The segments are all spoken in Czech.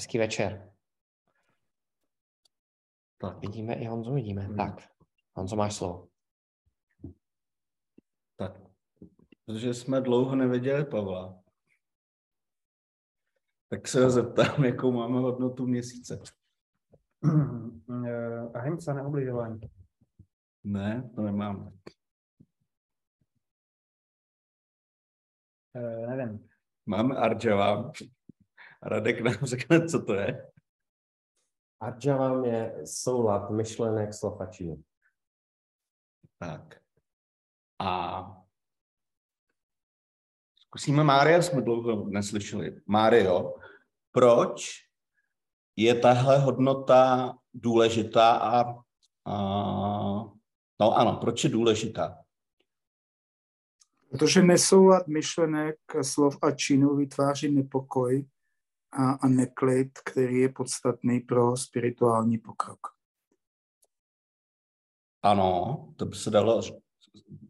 Hezký večer. Tak, Vidíme i Honzu, vidíme. Hmm. Tak, Honzo, máš slovo. tak. Protože jsme dlouho neviděli Pavla, tak se ho zeptám, jakou máme hodnotu měsíce. Eh, Ahimsa, neubližování. Ne, to nemáme. Eh, nevím. Máme Arjava. Radek nám řekne, co to je. Arjavam je soulad myšlenek slov a činů. Tak. A zkusíme Mária, jsme dlouho neslyšeli. Mário, proč je tahle hodnota důležitá a, a no ano, proč je důležitá? Protože nesoulad myšlenek, slov a činů vytváří nepokoj a, a neklid, který je podstatný pro spirituální pokrok. Ano, to by se dalo,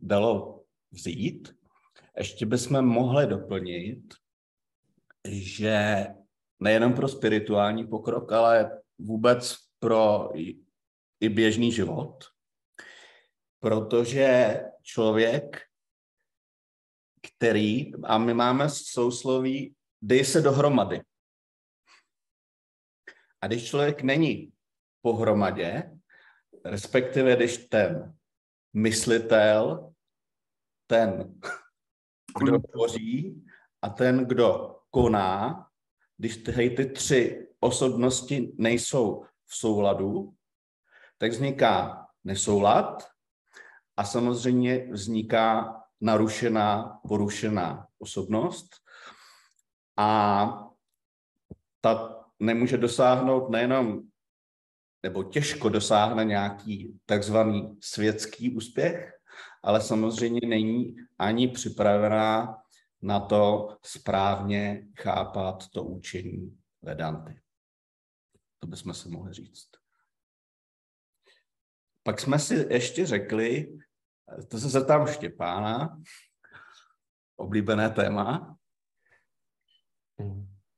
dalo vzít. Ještě bychom mohli doplnit, že nejenom pro spirituální pokrok, ale vůbec pro i, běžný život, protože člověk, který, a my máme sousloví, dej se dohromady. A když člověk není pohromadě, respektive když ten myslitel, ten, kdo tvoří a ten, kdo koná, když ty, ty tři osobnosti nejsou v souladu, tak vzniká nesoulad a samozřejmě vzniká narušená, porušená osobnost. A ta nemůže dosáhnout nejenom nebo těžko dosáhne nějaký takzvaný světský úspěch, ale samozřejmě není ani připravená na to správně chápat to učení Vedanty. To bychom si mohli říct. Pak jsme si ještě řekli, to se zeptám Štěpána, oblíbené téma.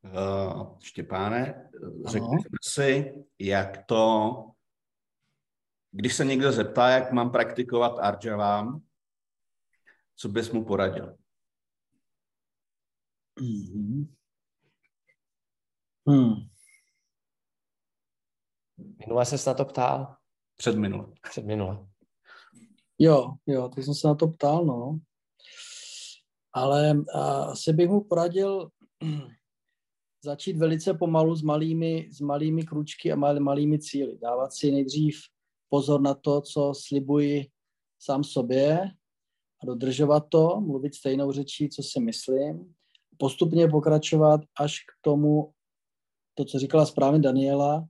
Uh, Štěpáne, řekli jsme si, jak to, když se někdo zeptá, jak mám praktikovat Arjavám, co bys mu poradil? Hmm. Minule se na to ptal, Před minulé. před minule. Jo, jo, teď jsem se na to ptal, no. Ale a, asi bych mu poradil začít velice pomalu s malými, s malými kručky a mal, malými cíly. Dávat si nejdřív pozor na to, co slibuji sám sobě a dodržovat to, mluvit stejnou řečí, co si myslím, postupně pokračovat až k tomu, to, co říkala správně Daniela,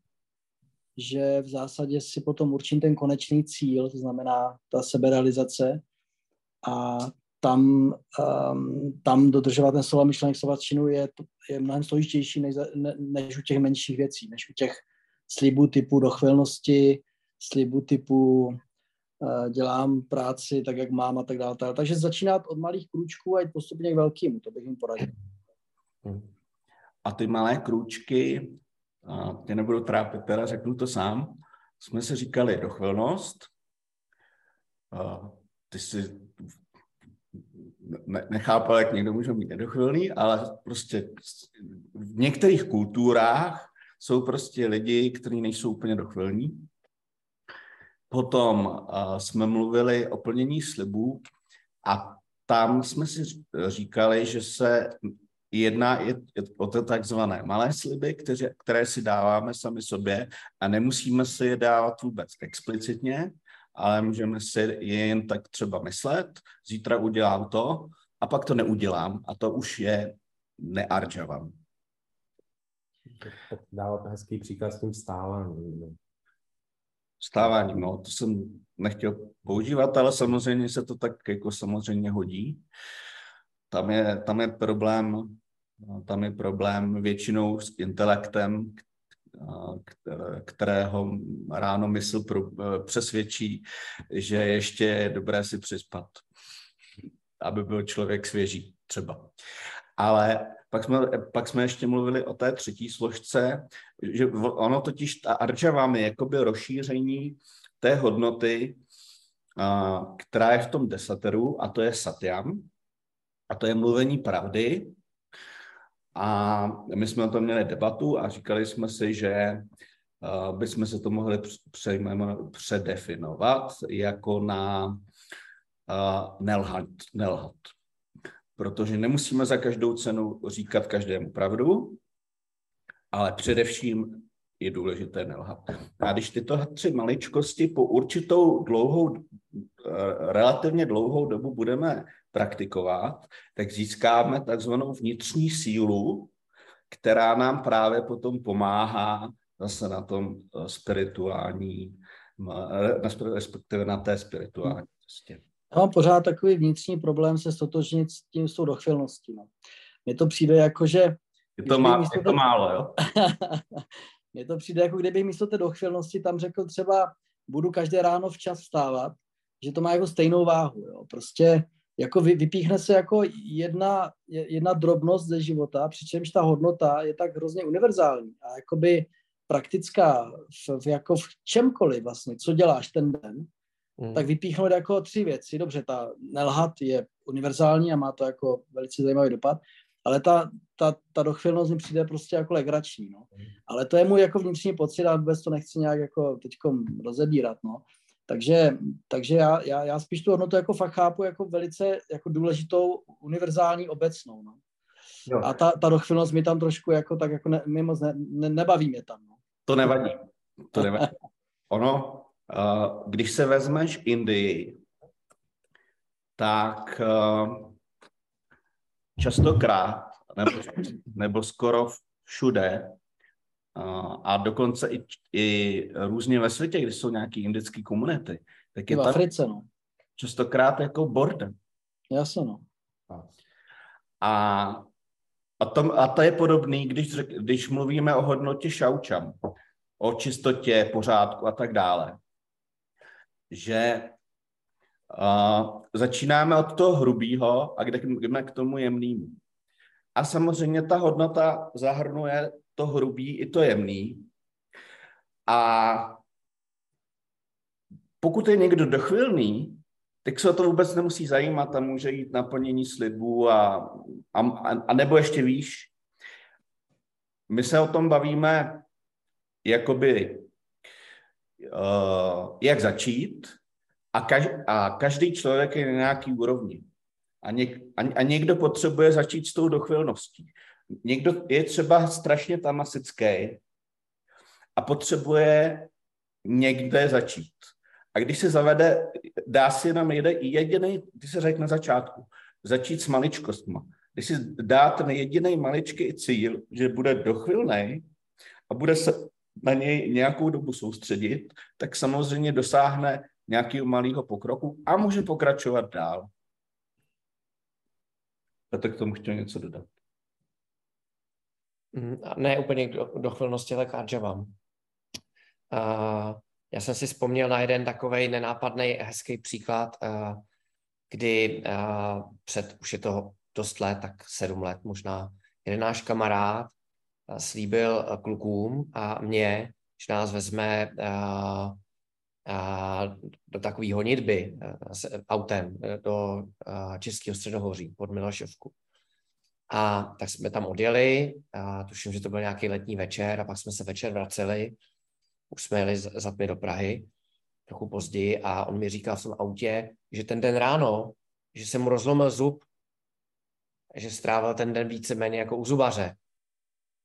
že v zásadě si potom určím ten konečný cíl, to znamená ta seberealizace a tam, um, tam dodržovat ten slova myšlenek slova činu je, je mnohem složitější než, ne, než u těch menších věcí, než u těch slibů typu dochvilnosti, slibů typu uh, dělám práci tak, jak mám a tak dále. tak. Takže začínat od malých krůčků a jít postupně k velkým, to bych jim poradil. Hmm. A ty malé krůčky, a tě nebudu trápit, teda řeknu to sám, jsme si říkali dochvilnost, a ty si ne, nechápal, jak někdo může být nedochvilný, ale prostě v některých kulturách jsou prostě lidi, kteří nejsou úplně dochvilní. Potom uh, jsme mluvili o plnění slibů a tam jsme si říkali, že se jedná je, je o to takzvané malé sliby, které, které si dáváme sami sobě a nemusíme si je dávat vůbec explicitně, ale můžeme si je jen tak třeba myslet, zítra udělám to a pak to neudělám a to už je nearjavam. Tak dáváte hezký příklad s tím stáváním. no. Stáváním, no, to jsem nechtěl používat, ale samozřejmě se to tak jako samozřejmě hodí. Tam je, tam je problém, tam je problém většinou s intelektem, kterého ráno mysl pro, přesvědčí, že ještě je dobré si přispat, aby byl člověk svěží třeba. Ale pak jsme, pak jsme ještě mluvili o té třetí složce, že ono totiž ta arjavám je jakoby rozšíření té hodnoty, která je v tom desateru, a to je satyam, a to je mluvení pravdy. A my jsme o tom měli debatu a říkali jsme si, že uh, bychom se to mohli předefinovat jako na uh, nelhat, nelhat. Protože nemusíme za každou cenu říkat každému pravdu, ale především je důležité nelhat. A když tyto tři maličkosti po určitou dlouhou, eh, relativně dlouhou dobu budeme praktikovat, tak získáme takzvanou vnitřní sílu, která nám právě potom pomáhá zase na tom eh, spirituální, eh, respektive na té spirituální cestě. Já mám pořád takový vnitřní problém se stotožnit s tím, s tou dochvilností. No. Mně to přijde jako, že Je to, má, je to to- málo, jo? Mně to přijde, jako kdybych místo té dochvilnosti tam řekl třeba, budu každé ráno včas vstávat, že to má jako stejnou váhu. Jo. Prostě jako vy, vypíchne se jako jedna, je- jedna drobnost ze života, přičemž ta hodnota je tak hrozně univerzální a jakoby praktická v, v, jako v čemkoliv vlastně, co děláš ten den, Mm. tak vypíchnout jako tři věci. Dobře, ta nelhat je univerzální a má to jako velice zajímavý dopad, ale ta, ta, ta dochvilnost mi přijde prostě jako legrační, no. Ale to je můj jako vnitřní pocit a vůbec to nechci nějak jako teďkom rozebírat, no. Takže, takže já, já, já spíš tu hodnotu jako fakt chápu jako velice jako důležitou univerzální obecnou, no. Jo. A ta, ta dochvilnost mi tam trošku jako tak jako ne, mi moc ne, ne, nebaví mě tam, no. To nevadí. To nevadí. Ono, uh, když se vezmeš Indii, tak uh, častokrát, nebo, nebo skoro všude, a dokonce i, i různě ve světě, kde jsou nějaké indické komunity, tak je v tam Africe, no. častokrát jako bordel. Jasně, no. A, a, to, a to je podobný, když, řek, když mluvíme o hodnotě šaučam, o čistotě, pořádku a tak dále. Že uh, začínáme od toho hrubého a kde jdeme k tomu jemnému. A samozřejmě ta hodnota zahrnuje to hrubý i to jemný. A pokud je někdo dochvilný, tak se o to vůbec nemusí zajímat a může jít na plnění slibů a, a, a nebo ještě výš. My se o tom bavíme jakoby uh, jak začít a, kaž, a každý člověk je na nějaký úrovni. A, něk, a, a někdo potřebuje začít s tou dochvilností. Někdo je třeba strašně tamasický a potřebuje někde začít. A když se zavede, dá si jenom jediný, když se řekne na začátku, začít s maličkostma. Když si dá ten jediný maličký cíl, že bude dochvilný a bude se na něj nějakou dobu soustředit, tak samozřejmě dosáhne nějakého malého pokroku a může pokračovat dál. Tak k tomu chtěl něco dodat. Mm, Ne úplně k do- dochvilnosti, ale k Arjavam. Uh, já jsem si vzpomněl na jeden takový nenápadný, hezký příklad, uh, kdy uh, před, už je to dost let, tak sedm let možná, jeden náš kamarád slíbil klukům a mě, že nás vezme do takové honitby autem do Českého středohoří pod Milošovku. A tak jsme tam odjeli, a tuším, že to byl nějaký letní večer a pak jsme se večer vraceli, už jsme jeli za tmy do Prahy, trochu později a on mi říkal v tom autě, že ten den ráno, že se mu rozlomil zub, že strávil ten den víceméně jako u zubaře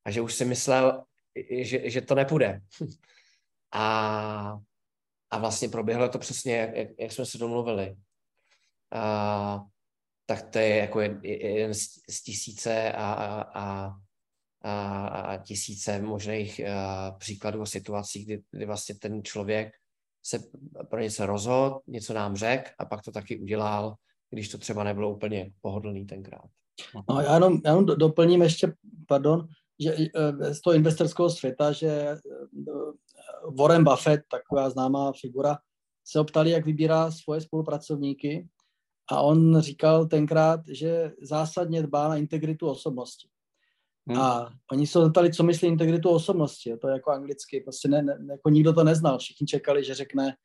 a že už si myslel, že, že to nepůjde. A a vlastně proběhlo to přesně, jak, jak jsme se domluvili. A, tak to je jako jeden z, tisíce a, a, a, a, tisíce možných a, příkladů a situací, kdy, kdy vlastně ten člověk se pro něco rozhodl, něco nám řekl a pak to taky udělal, když to třeba nebylo úplně pohodlný tenkrát. No, já jenom, já jenom doplním ještě, pardon, že eh, z toho investorského světa, že eh, Warren Buffett, taková známá figura, se optali, jak vybírá svoje spolupracovníky a on říkal tenkrát, že zásadně dbá na integritu osobnosti. Hmm. A oni se zeptali, co myslí integritu osobnosti. To je jako anglicky, prostě ne, ne, jako nikdo to neznal. Všichni čekali, že řekne,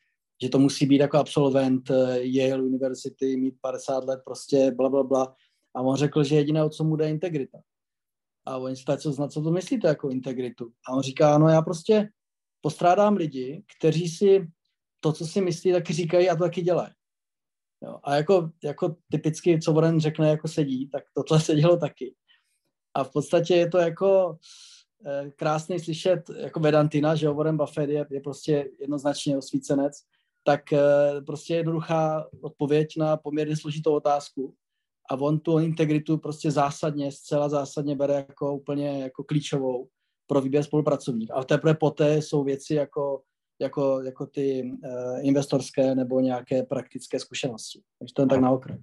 že to musí být jako absolvent eh, Yale University, mít 50 let, prostě bla, bla, bla. A on řekl, že jediné, o co mu jde, integrita. A oni se co, co to myslíte jako integritu? A on říká, no já prostě postrádám lidi, kteří si to, co si myslí, taky říkají a to taky dělají. Jo. A jako, jako typicky, co Warren řekne, jako sedí, tak tohle se dělo taky. A v podstatě je to jako eh, krásný slyšet jako Vedantina, že Warren Buffett je, je prostě jednoznačně osvícenec, tak eh, prostě jednoduchá odpověď na poměrně složitou otázku a on tu integritu prostě zásadně, zcela zásadně bere jako úplně jako klíčovou pro výběr spolupracovník. A teprve poté jsou věci jako, jako, jako ty uh, investorské nebo nějaké praktické zkušenosti. Takže to je tak na okraj.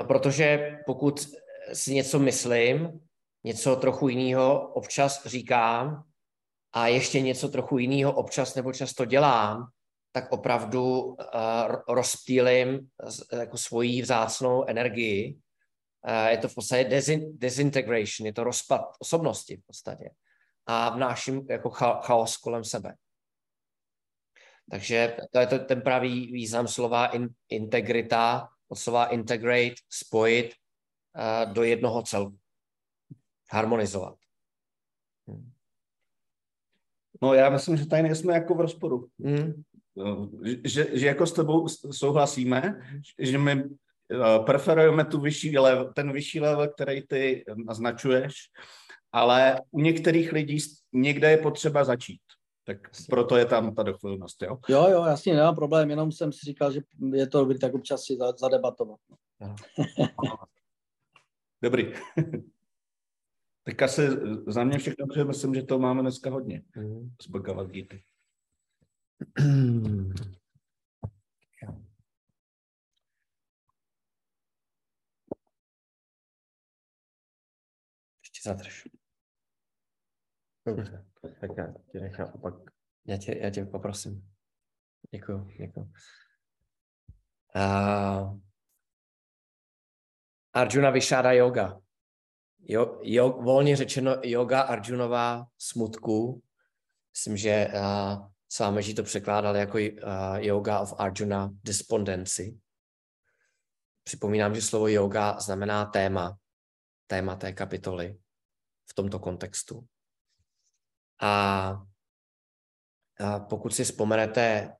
No, protože pokud si něco myslím, něco trochu jiného občas říkám a ještě něco trochu jiného občas nebo často dělám, tak opravdu uh, rozptýlím jako svoji vzácnou energii je to v podstatě desintegration, je to rozpad osobnosti v podstatě. A vnáším jako chaos kolem sebe. Takže to je to ten pravý význam slova in, integrita, od slova integrate, spojit uh, do jednoho celku. Harmonizovat. Hmm. No já myslím, že tady nejsme jako v rozporu. Hmm. Že, že jako s tebou souhlasíme, že my Eh, preferujeme tu vyšší level, ten vyšší level, který ty naznačuješ, ale u některých lidí někde je potřeba začít. Tak proto je tam ta dochvilnost, jo? Jo, jo, jasně, nemám problém, jenom jsem si říkal, že je to dobrý tak občas si zadebatovat. No. Dobrý. tak asi za mě všechno, protože myslím, že to máme dneska hodně mm. z Bhagavad Gita. Ještě zadrž. Dobře, tak já tě nechám opak. Já tě, já tě poprosím. Děkuju, děkuju. Uh, Arjuna Vyšáda yoga. Jo, jo, volně řečeno yoga Arjunová smutku. Myslím, že uh, Svámeží to překládal jako uh, yoga of Arjuna despondency. Připomínám, že slovo yoga znamená téma, téma té kapitoly v tomto kontextu. A, a pokud si vzpomenete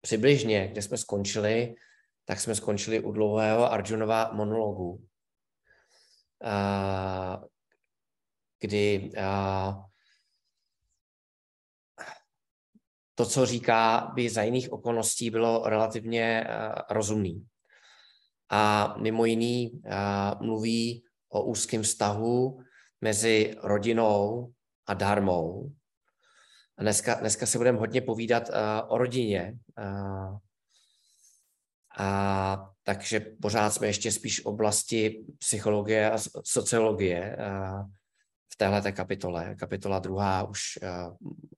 přibližně, kde jsme skončili, tak jsme skončili u dlouhého Arjunova monologu, a, kdy a, to, co říká, by za jiných okolností bylo relativně a, rozumný. A mimo jiný a, mluví o úzkém vztahu mezi rodinou a darmou. A dneska, dneska se budeme hodně povídat uh, o rodině. Uh, a takže pořád jsme ještě spíš v oblasti psychologie a sociologie uh, v téhle kapitole. Kapitola druhá už uh,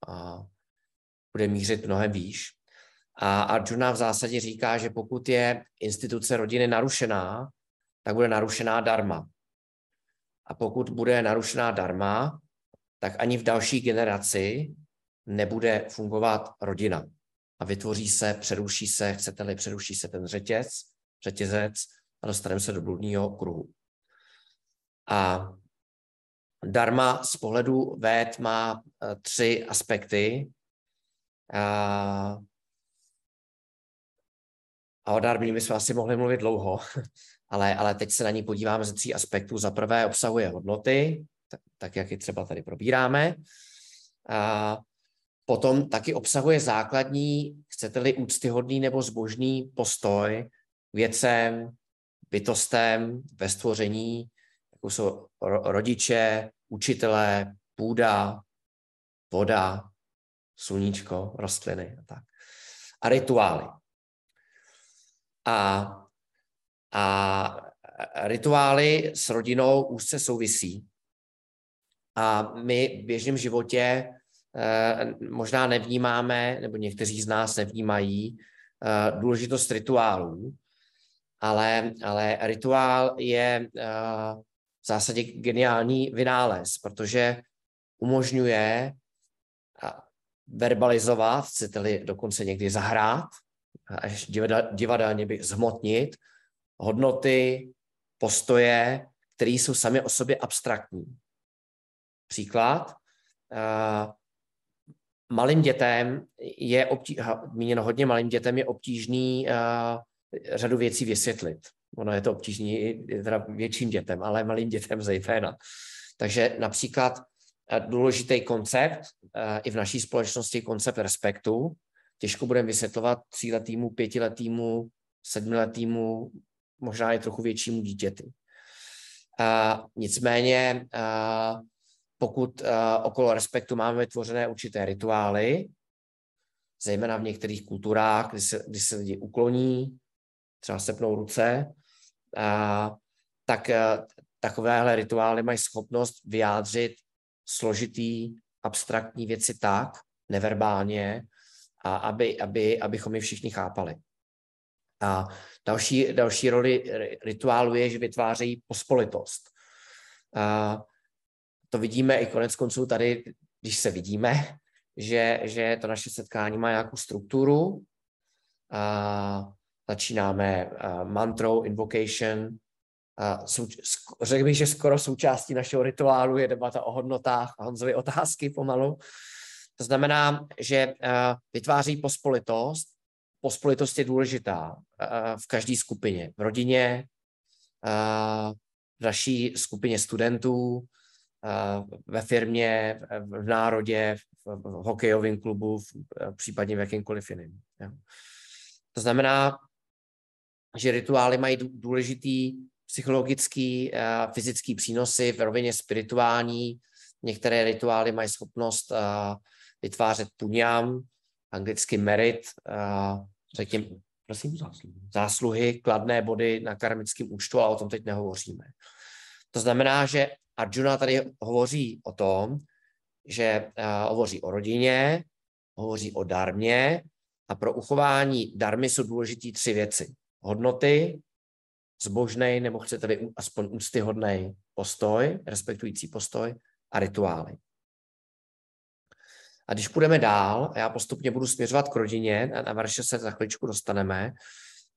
uh, bude mířit mnohem výš. A Arjuna v zásadě říká, že pokud je instituce rodiny narušená, tak bude narušená darma. A pokud bude narušená darma, tak ani v další generaci nebude fungovat rodina. A vytvoří se, přeruší se, chcete-li, přeruší se ten řetěz, řetězec a dostaneme se do bludního kruhu. A darma z pohledu véd má eh, tři aspekty. A, a o darmě bychom asi mohli mluvit dlouho, ale, ale teď se na ní podíváme ze tří aspektů. Za prvé obsahuje hodnoty, tak, tak jak je třeba tady probíráme. A potom taky obsahuje základní, chcete-li úctyhodný nebo zbožný postoj věcem, bytostem ve stvoření, jako jsou rodiče, učitelé, půda, voda, sluníčko, rostliny a tak. A rituály. A, a rituály s rodinou úzce souvisí. A my v běžném životě možná nevnímáme, nebo někteří z nás nevnímají eh, důležitost rituálů, ale, ale rituál je eh, v zásadě geniální vynález, protože umožňuje verbalizovat, chcete-li dokonce někdy zahrát, až divadelně by zhmotnit hodnoty, postoje, které jsou sami o sobě abstraktní. Příklad. Uh, malým dětem je obtí, hodně malým dětem je obtížný uh, řadu věcí vysvětlit. Ono je to obtížný teda větším dětem, ale malým dětem zejména. Takže například důležitý koncept i v naší společnosti koncept respektu. Těžko budeme vysvětlovat tříletýmu, pětiletýmu, sedmiletýmu, možná i trochu většímu dítěti. nicméně pokud uh, okolo respektu máme vytvořené určité rituály, zejména v některých kulturách, kdy se, kdy se lidi ukloní, třeba sepnou ruce, uh, tak uh, takovéhle rituály mají schopnost vyjádřit složitý, abstraktní věci tak, neverbálně, a aby, aby, abychom je všichni chápali. A další, další roli rituálu je, že vytvářejí pospolitost. A to vidíme i konec konců tady, když se vidíme, že, že to naše setkání má nějakou strukturu. A začínáme mantrou, invocation. A souč- řekl bych, že skoro součástí našeho rituálu je debata o hodnotách a Honzovi otázky pomalu. To znamená, že vytváří pospolitost. Pospolitost je důležitá v každé skupině. V rodině, v naší skupině studentů, ve firmě, v národě, v hokejovém klubu, případně v jakýmkoliv jiném. To znamená, že rituály mají důležitý psychologický, fyzický přínosy v rovině spirituální. Některé rituály mají schopnost vytvářet puňám, anglicky merit, řekněme, prosím, zásluhy. zásluhy, kladné body na karmickém účtu, ale o tom teď nehovoříme. To znamená, že Arjuna tady hovoří o tom, že uh, hovoří o rodině, hovoří o darmě a pro uchování darmy jsou důležité tři věci. Hodnoty, zbožný nebo chcete-li aspoň úctyhodný postoj, respektující postoj a rituály. A když půjdeme dál, já postupně budu směřovat k rodině, na Varše se za chvíličku dostaneme,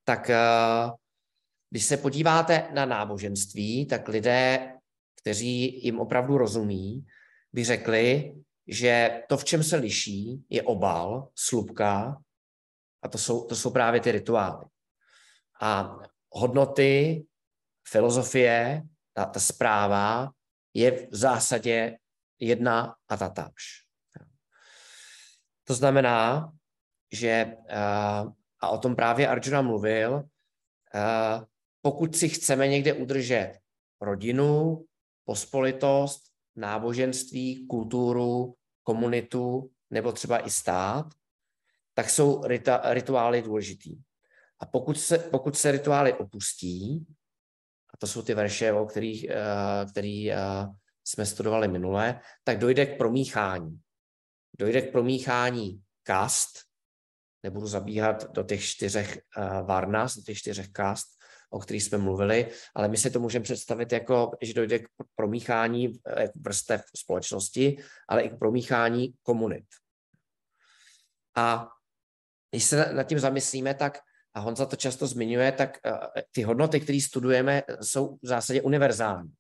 tak uh, když se podíváte na náboženství, tak lidé kteří jim opravdu rozumí, by řekli, že to, v čem se liší, je obal, slupka a to jsou, to jsou právě ty rituály. A hodnoty, filozofie, ta, ta zpráva je v zásadě jedna a tatáž. To znamená, že, a o tom právě Arjuna mluvil, pokud si chceme někde udržet rodinu, pospolitost, náboženství, kulturu, komunitu nebo třeba i stát, tak jsou rita, rituály důležitý. A pokud se, pokud se rituály opustí, a to jsou ty verše, o kterých uh, který, uh, jsme studovali minule, tak dojde k promíchání. Dojde k promíchání kast, nebudu zabíhat do těch čtyřech uh, varnas, do těch čtyřech kast, o kterých jsme mluvili, ale my si to můžeme představit jako, že dojde k promíchání eh, vrstev společnosti, ale i k promíchání komunit. A když se nad tím zamyslíme, tak, a Honza to často zmiňuje, tak eh, ty hodnoty, které studujeme, jsou v zásadě univerzální.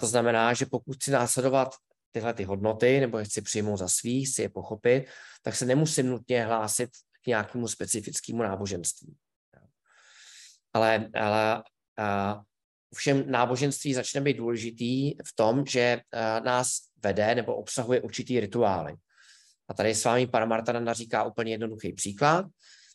To znamená, že pokud chci následovat tyhle ty hodnoty, nebo je chci přijmout za svý, chci je pochopit, tak se nemusím nutně hlásit k nějakému specifickému náboženství ale, ale uh, všem náboženství začne být důležitý v tom, že uh, nás vede nebo obsahuje určitý rituály. A tady s vámi Paramartananda říká úplně jednoduchý příklad.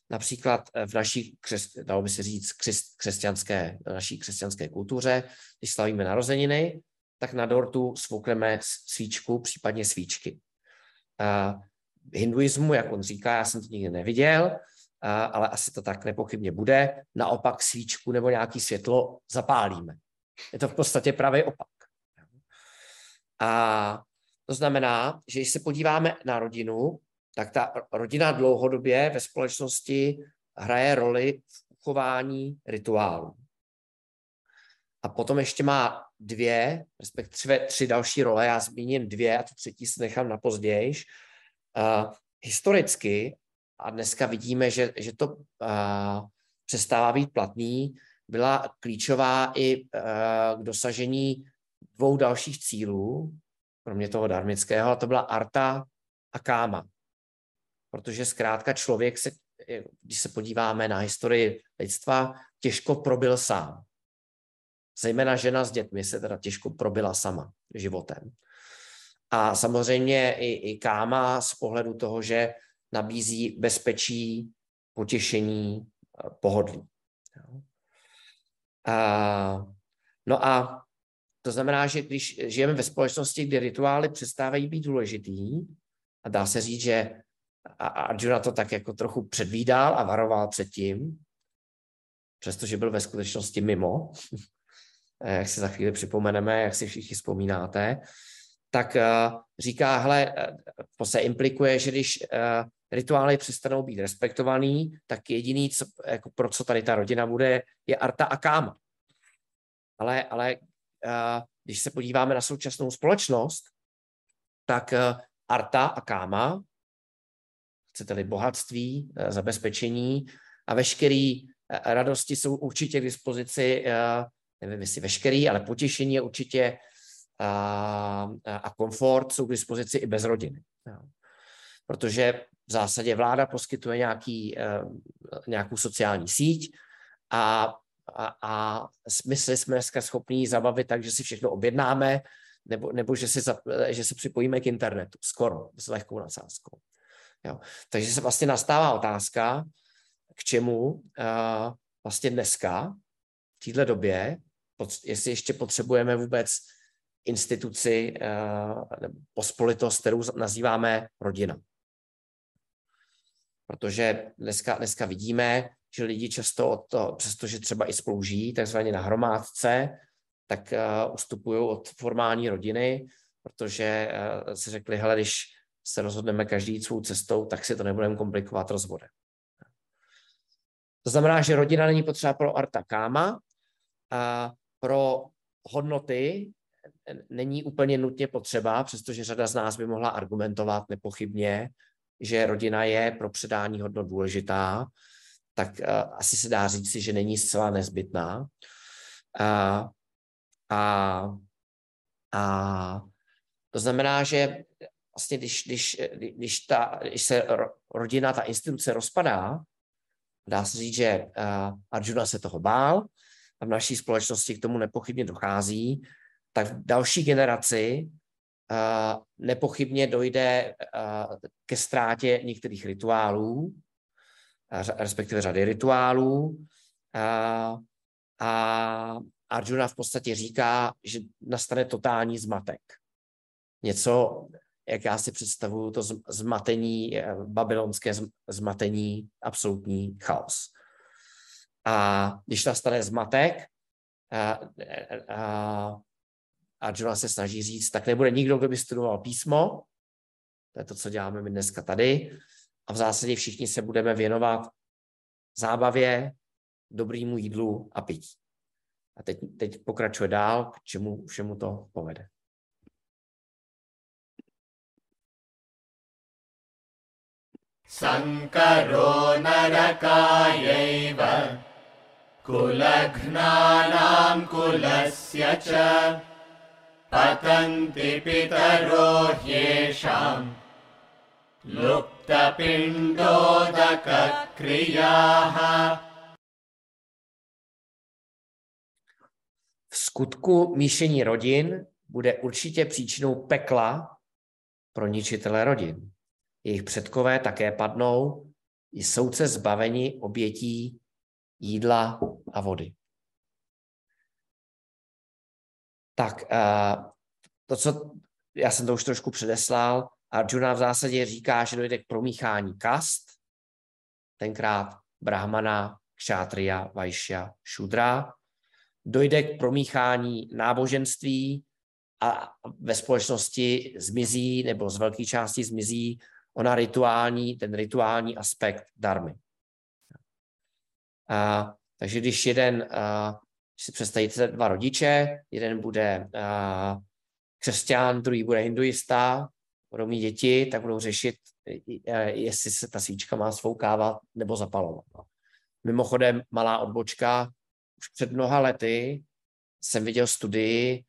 Například v naší, křes, dalo by se říct, křes, křesťanské, naší křesťanské kultuře, když slavíme narozeniny, tak na dortu svoukneme svíčku, případně svíčky. Uh, hinduismu, jak on říká, já jsem to nikdy neviděl, ale asi to tak nepochybně bude, naopak svíčku nebo nějaký světlo zapálíme. Je to v podstatě pravý opak. A to znamená, že když se podíváme na rodinu, tak ta rodina dlouhodobě ve společnosti hraje roli v uchování rituálu. A potom ještě má dvě, respektive tři další role, já zmíním dvě a tu třetí si nechám na později. Uh, historicky, a dneska vidíme, že, že to uh, přestává být platný, byla klíčová i uh, k dosažení dvou dalších cílů, kromě toho darmického, a to byla arta a káma. Protože zkrátka člověk se, když se podíváme na historii lidstva, těžko probil sám. Zejména žena s dětmi se teda těžko probila sama životem. A samozřejmě i, i káma z pohledu toho, že nabízí bezpečí, potěšení, pohodlí. A, no a to znamená, že když žijeme ve společnosti, kde rituály přestávají být důležitý, a dá se říct, že Arjuna to tak jako trochu předvídal a varoval předtím, přestože byl ve skutečnosti mimo, jak si za chvíli připomeneme, jak si všichni vzpomínáte, tak říká, hele, se implikuje, že když rituály přestanou být respektovaný, tak jediný, co, jako pro co tady ta rodina bude, je arta a káma. Ale, ale když se podíváme na současnou společnost, tak arta a káma, chcete-li bohatství, zabezpečení a veškeré radosti jsou určitě k dispozici, nevím jestli veškerý, ale potěšení je určitě a, a komfort jsou k dispozici i bez rodiny. Protože v zásadě vláda poskytuje nějaký, nějakou sociální síť a a, a my jsme dneska schopní zabavit tak, že si všechno objednáme, nebo, nebo že, si, že se připojíme k internetu, skoro, s lehkou nadsázkou. Jo. Takže se vlastně nastává otázka, k čemu uh, vlastně dneska, v této době, pod, jestli ještě potřebujeme vůbec instituci uh, nebo pospolitost, kterou nazýváme rodina. Protože dneska, dneska vidíme, že lidi často od toho, přestože třeba i spolu takzvaně na hromádce, tak uh, ustupují od formální rodiny, protože uh, si řekli, hele, když se rozhodneme každý svou cestou, tak si to nebudeme komplikovat rozvodem. To znamená, že rodina není potřeba pro arta káma, a pro hodnoty není úplně nutně potřeba, přestože řada z nás by mohla argumentovat nepochybně, že rodina je pro předání hodnot důležitá, tak uh, asi se dá říct, že není zcela nezbytná. Uh, a, a to znamená, že vlastně když, když, když, ta, když se rodina, ta instituce rozpadá, dá se říct, že uh, Arjuna se toho bál a v naší společnosti k tomu nepochybně dochází, tak v další generaci nepochybně dojde uh, ke ztrátě některých rituálů, respektive řady rituálů. A, Arjuna v podstatě říká, že nastane totální zmatek. Něco, jak já si představuju, to zmatení, eh, babylonské zmatení, absolutní chaos. A když nastane zmatek, a, a Arjuna se snaží říct, tak nebude nikdo, kdo by studoval písmo, to je to, co děláme my dneska tady, a v zásadě všichni se budeme věnovat zábavě, dobrýmu jídlu a pití. A teď, teď pokračuje dál, k čemu všemu to povede. Sankaro narakājaiv कुलघ्नानां कुलस्य च पतन्ति पितरो ह्येषाम् v skutku míšení rodin bude určitě příčinou pekla pro ničitele rodin. Jejich předkové také padnou, jsou se zbaveni obětí jídla a vody. Tak to, co já jsem to už trošku předeslal, Arjuna v zásadě říká, že dojde k promíchání kast, tenkrát brahmana, kšátria, vajšia, šudra. Dojde k promíchání náboženství a ve společnosti zmizí, nebo z velké části zmizí ona rituální, ten rituální aspekt darmy. A, takže když jeden, a, když si představíte dva rodiče, jeden bude a, křesťan, druhý bude hinduista, budou mít děti, tak budou řešit, jestli se ta svíčka má svoukávat nebo zapalovat. Mimochodem, malá odbočka, už před mnoha lety jsem viděl studii,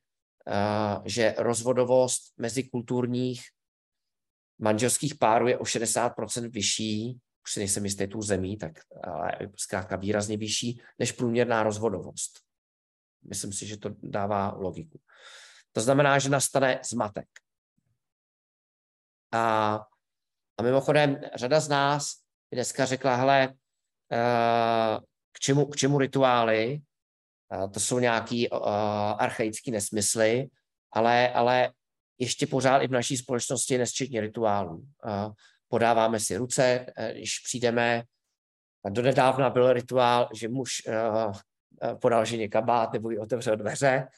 že rozvodovost mezikulturních manželských párů je o 60% vyšší, už si nejsem jistý tu zemí, tak ale zkrátka výrazně vyšší, než průměrná rozvodovost. Myslím si, že to dává logiku. To znamená, že nastane zmatek. A, a mimochodem, řada z nás dneska řekla, hele, uh, k čemu, k čemu rituály, uh, to jsou nějaký uh, archaický nesmysly, ale, ale ještě pořád i v naší společnosti nesčetně rituálů. Podáváme si ruce, když přijdeme, do nedávna byl rituál, že muž podal ženě kabát nebo ji otevřel dveře.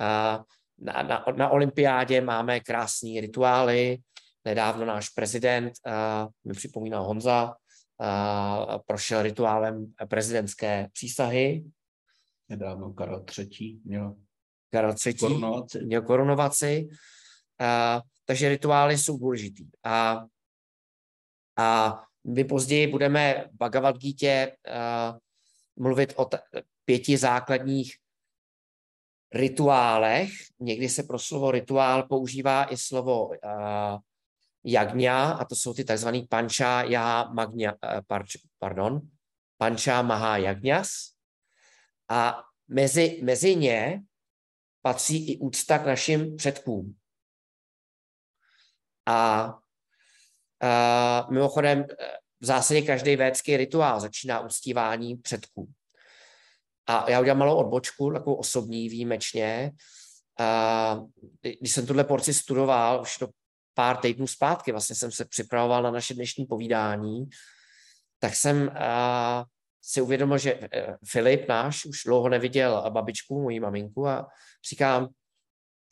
Uh, na, na, na olympiádě máme krásné rituály. Nedávno náš prezident, uh, mi připomíná Honza, uh, prošel rituálem prezidentské přísahy. Nedávno Karel III. měl Karel III. korunovaci. měl korunovaci. Takže rituály jsou důležitý. A, a my později budeme Bhagavad Gita mluvit o pěti základních rituálech. Někdy se pro slovo rituál používá i slovo uh, jagňa, a to jsou ty takzvaný panča já magňa, parč, pardon, panča maha jagňas. A mezi, mezi ně patří i úcta k našim předkům. A uh, mimochodem v zásadě každý védský rituál začíná uctívání předků. A já udělám malou odbočku, takovou osobní výjimečně. A když jsem tuhle porci studoval, už to pár týdnů zpátky, vlastně jsem se připravoval na naše dnešní povídání, tak jsem si uvědomil, že e, Filip náš už dlouho neviděl babičku, moji maminku a říkám,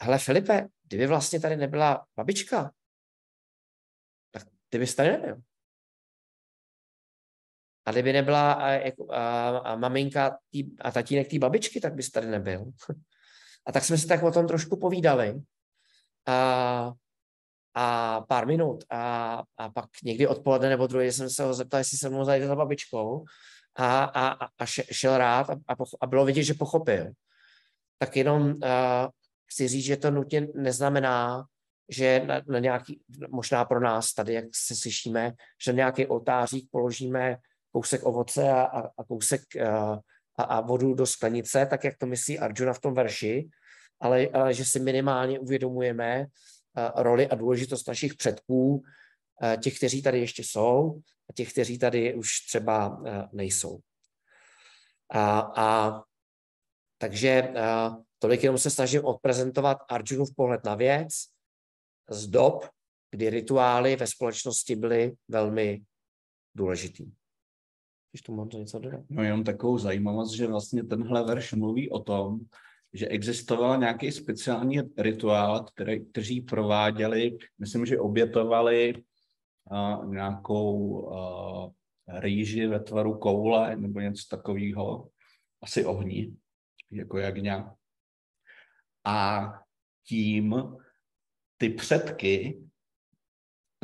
hele Filipe, kdyby vlastně tady nebyla babička, tak ty bys tady nebyl. A kdyby nebyla a, jako, a, a maminka tý, a tatínek té babičky, tak bys tady nebyl. A tak jsme si tak o tom trošku povídali. A, a pár minut. A, a pak někdy odpoledne nebo druhý jsem se ho zeptal, jestli se mnou zajde za babičkou. A, a, a šel rád a, a, a bylo vidět, že pochopil. Tak jenom uh, chci říct, že to nutně neznamená, že na, na nějaký, možná pro nás tady, jak se slyšíme, že nějaký oltářík položíme kousek ovoce a, a, a kousek a, a vodu do sklenice, tak jak to myslí Arjuna v tom verši, ale, ale že si minimálně uvědomujeme roli a důležitost našich předků, těch, kteří tady ještě jsou a těch, kteří tady už třeba nejsou. A, a takže tolik jenom se snažím odprezentovat Arjunův pohled na věc z dob, kdy rituály ve společnosti byly velmi důležitý když tu mám něco dodat. No jenom takovou zajímavost, že vlastně tenhle verš mluví o tom, že existoval nějaký speciální rituál, který, kteří prováděli, myslím, že obětovali uh, nějakou uh, rýži ve tvaru koule nebo něco takového, asi ohní, jako jagňa. A tím ty předky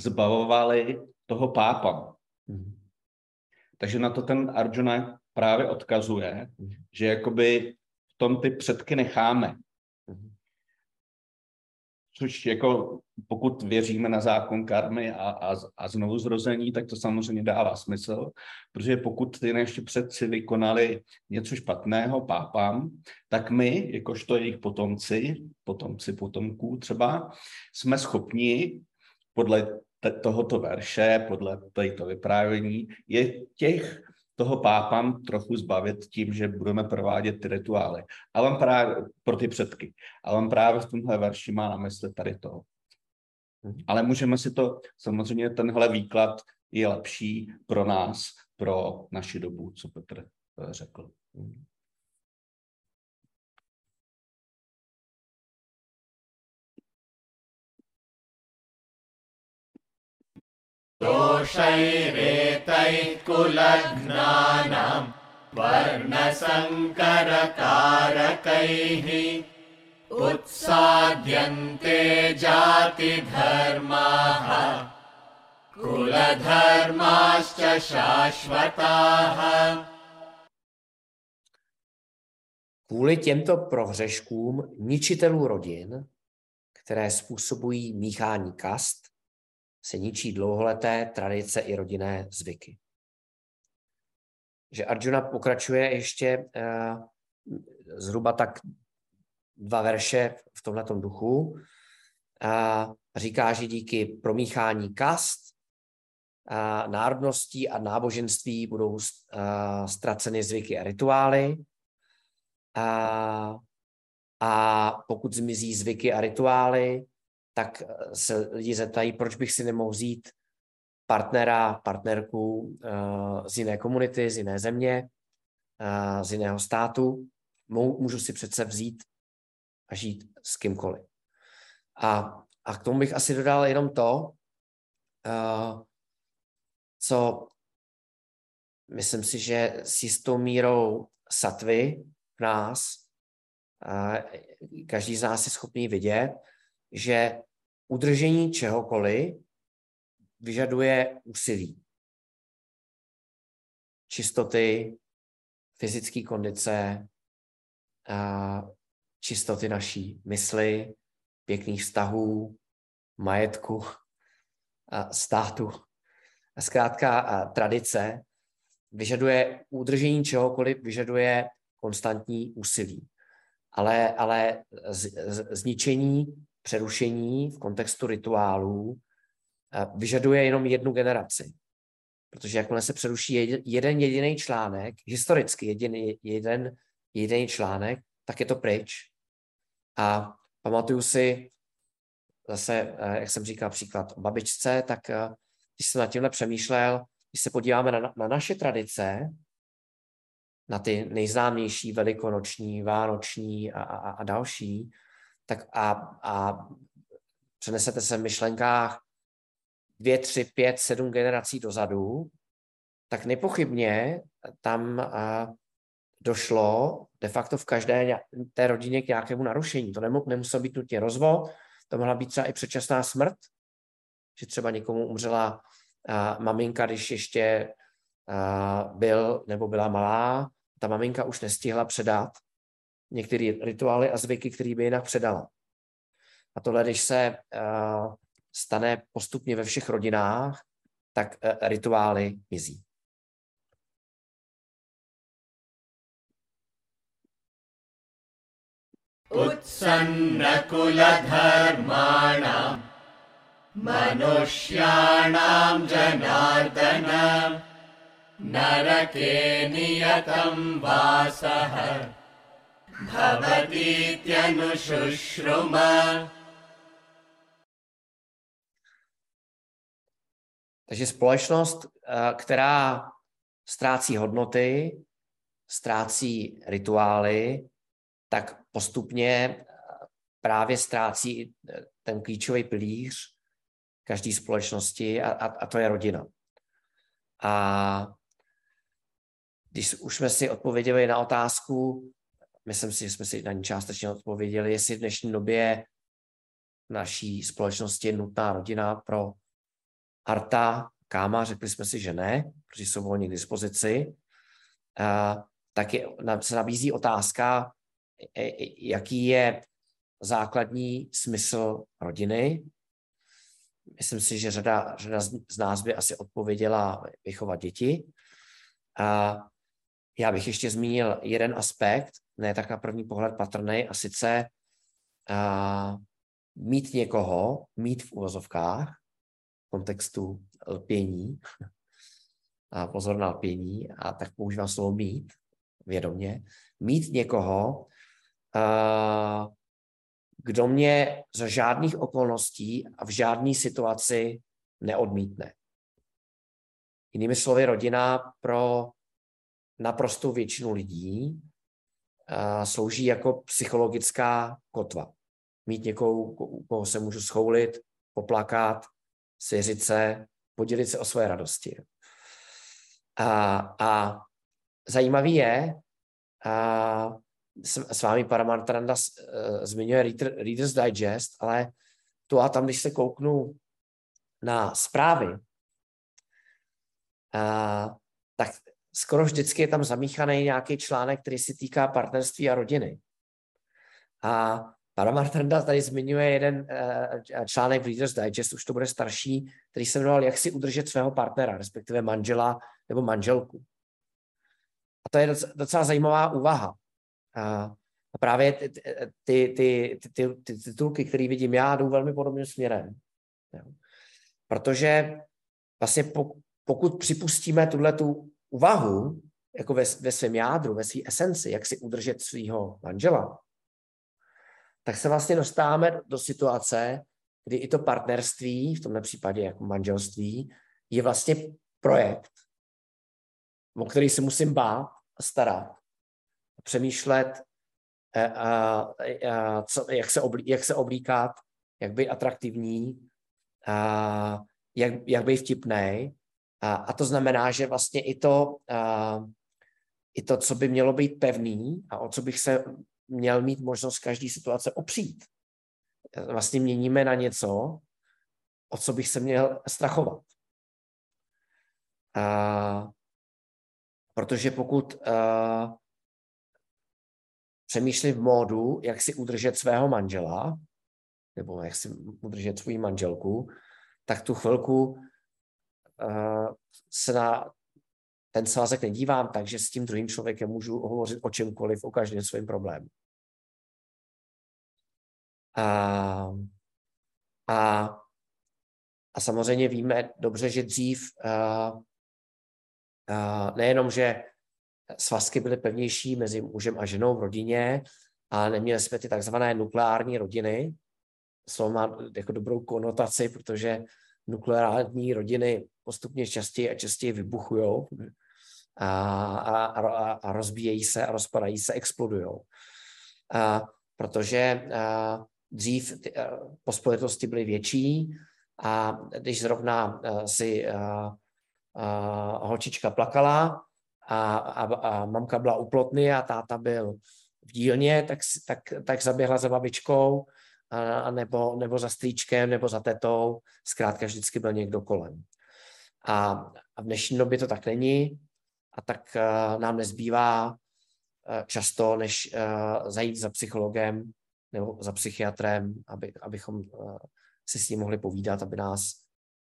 zbavovali toho pápa. Mm-hmm. Takže na to ten Arjuna právě odkazuje, že jakoby v tom ty předky necháme. Což jako pokud věříme na zákon karmy a, a, a znovu zrození, tak to samozřejmě dává smysl, protože pokud ty naši předci vykonali něco špatného pápám, tak my, jakožto jejich potomci, potomci potomků třeba, jsme schopni podle tohoto verše, podle této vyprávění, je těch toho pápam trochu zbavit tím, že budeme provádět ty rituály. A on právě pro ty předky. A on právě v tomhle verši má na mysli tady to. Ale můžeme si to, samozřejmě tenhle výklad je lepší pro nás, pro naši dobu, co Petr eh, řekl. दोषैरेतैः कुलघ्नानां वर्णसङ्करकारकैः उत्साद्यन्ते जातिधर्माः कुलधर्माश्च शाश्वताः Kvůli těmto prohřeškům ničitelů rodin, které způsobují míchání kast, se ničí dlouholeté tradice i rodinné zvyky. Že Arjuna pokračuje ještě uh, zhruba tak dva verše v tomto duchu a říká, že díky promíchání kast, a národností a náboženství budou uh, ztraceny zvyky a rituály, a, a pokud zmizí zvyky a rituály, tak se lidi zeptají, proč bych si nemohl vzít partnera, partnerku uh, z jiné komunity, z jiné země, uh, z jiného státu. Můžu si přece vzít a žít s kýmkoliv. A, a k tomu bych asi dodal jenom to, co myslím si, že s jistou mírou satvy v nás, každý z nás je schopný vidět, že udržení čehokoliv vyžaduje úsilí. Čistoty, fyzické kondice, čistoty naší mysli, pěkných vztahů, majetku, státu. A zkrátka tradice vyžaduje udržení čehokoliv, vyžaduje konstantní úsilí. Ale, ale z, z, zničení, přerušení v kontextu rituálů vyžaduje jenom jednu generaci. Protože jakmile se přeruší jeden jediný článek, historicky jeden, jeden jediný článek, tak je to pryč. A pamatuju si zase, jak jsem říkal příklad o babičce, tak když jsem nad tímhle přemýšlel, když se podíváme na, na naše tradice, na ty nejznámější velikonoční, vánoční a, a, a další, tak a, a přenesete se v myšlenkách dvě, tři, pět, sedm generací dozadu, tak nepochybně tam a, došlo de facto v každé té rodině k nějakému narušení. To nemuselo být nutně rozvod, to mohla být třeba i předčasná smrt, že třeba někomu umřela a, maminka, když ještě a, byl nebo byla malá, ta maminka už nestihla předat některé rituály a zvyky, které by jinak předala. A tohle, když se uh, stane postupně ve všech rodinách, tak uh, rituály mizí. उत्सन्नकुलधर्माणां मनुष्याणां जनार्दन नरके नियतं वासः भवतीत्यनुशुश्रुम Takže společnost, která ztrácí hodnoty, ztrácí rituály, tak postupně právě ztrácí ten klíčový pilíř každé společnosti a, a, a to je rodina. A když už jsme si odpověděli na otázku, myslím si, že jsme si na ní částečně odpověděli, jestli v dnešní době naší společnosti je nutná rodina pro arta, káma, řekli jsme si, že ne, protože jsou volně k dispozici, a, tak je, se nabízí otázka, e, e, jaký je základní smysl rodiny. Myslím si, že řada, řada z nás by asi odpověděla vychovat děti. A já bych ještě zmínil jeden aspekt, ne tak na první pohled patrný, a sice a, mít někoho, mít v uvozovkách, kontextu lpění a pozor na lpění, a tak používám slovo mít vědomě. Mít někoho, uh, kdo mě za žádných okolností a v žádné situaci neodmítne. Jinými slovy, rodina pro naprostou většinu lidí slouží jako psychologická kotva. Mít někoho, u koho se můžu schoulit, poplakat, svěřit se, podělit se o své radosti. A, a zajímavý je, a s, s vámi Paramantranda uh, zmiňuje Reader, Reader's Digest, ale tu a tam, když se kouknu na zprávy, a, tak skoro vždycky je tam zamíchaný nějaký článek, který se týká partnerství a rodiny. A Paramartranda tady zmiňuje jeden uh, článek v Reader's Digest, už to bude starší, který se jmenoval Jak si udržet svého partnera, respektive manžela nebo manželku. A to je docela zajímavá úvaha. A, právě ty, ty, ty, ty, ty titulky, které vidím já, jdou velmi podobným směrem. Protože vlastně pokud připustíme tuhle tu úvahu, jako ve, ve svém jádru, ve své esenci, jak si udržet svého manžela, tak se vlastně dostáváme do situace, kdy i to partnerství, v tomhle případě jako manželství, je vlastně projekt, o který se musím bát a starat. Přemýšlet, a, a, a, co, jak, se oblí, jak se oblíkat, jak být atraktivní, a, jak, jak být vtipný. A, a to znamená, že vlastně i to, a, i to, co by mělo být pevný a o co bych se měl mít možnost každý situace opřít. Vlastně měníme na něco, o co bych se měl strachovat. A, protože pokud uh, přemýšlím v módu, jak si udržet svého manžela, nebo jak si udržet svou manželku, tak tu chvilku se na ten svazek nedívám tak, že s tím druhým člověkem můžu hovořit o čemkoliv, o každém svém problému. A, a, a samozřejmě víme dobře, že dřív uh, uh, nejenom, že svazky byly pevnější mezi mužem a ženou v rodině, a neměli jsme ty takzvané nukleární rodiny. Slovo má jako dobrou konotaci, protože nukleární rodiny postupně častěji a častěji vybuchují a, a, a rozbíjejí se a rozpadají se, explodují. A, protože a, dřív ty, a, pospolitosti byly větší a když zrovna a, si a, a, holčička plakala a, a, a mamka byla u plotny a táta byl v dílně, tak, tak, tak zaběhla za babičkou a, nebo, nebo za strýčkem, nebo za tetou. Zkrátka vždycky byl někdo kolem. A, a v dnešní době to tak není a tak uh, nám nezbývá uh, často, než uh, zajít za psychologem nebo za psychiatrem, aby, abychom uh, si s ním mohli povídat, aby nás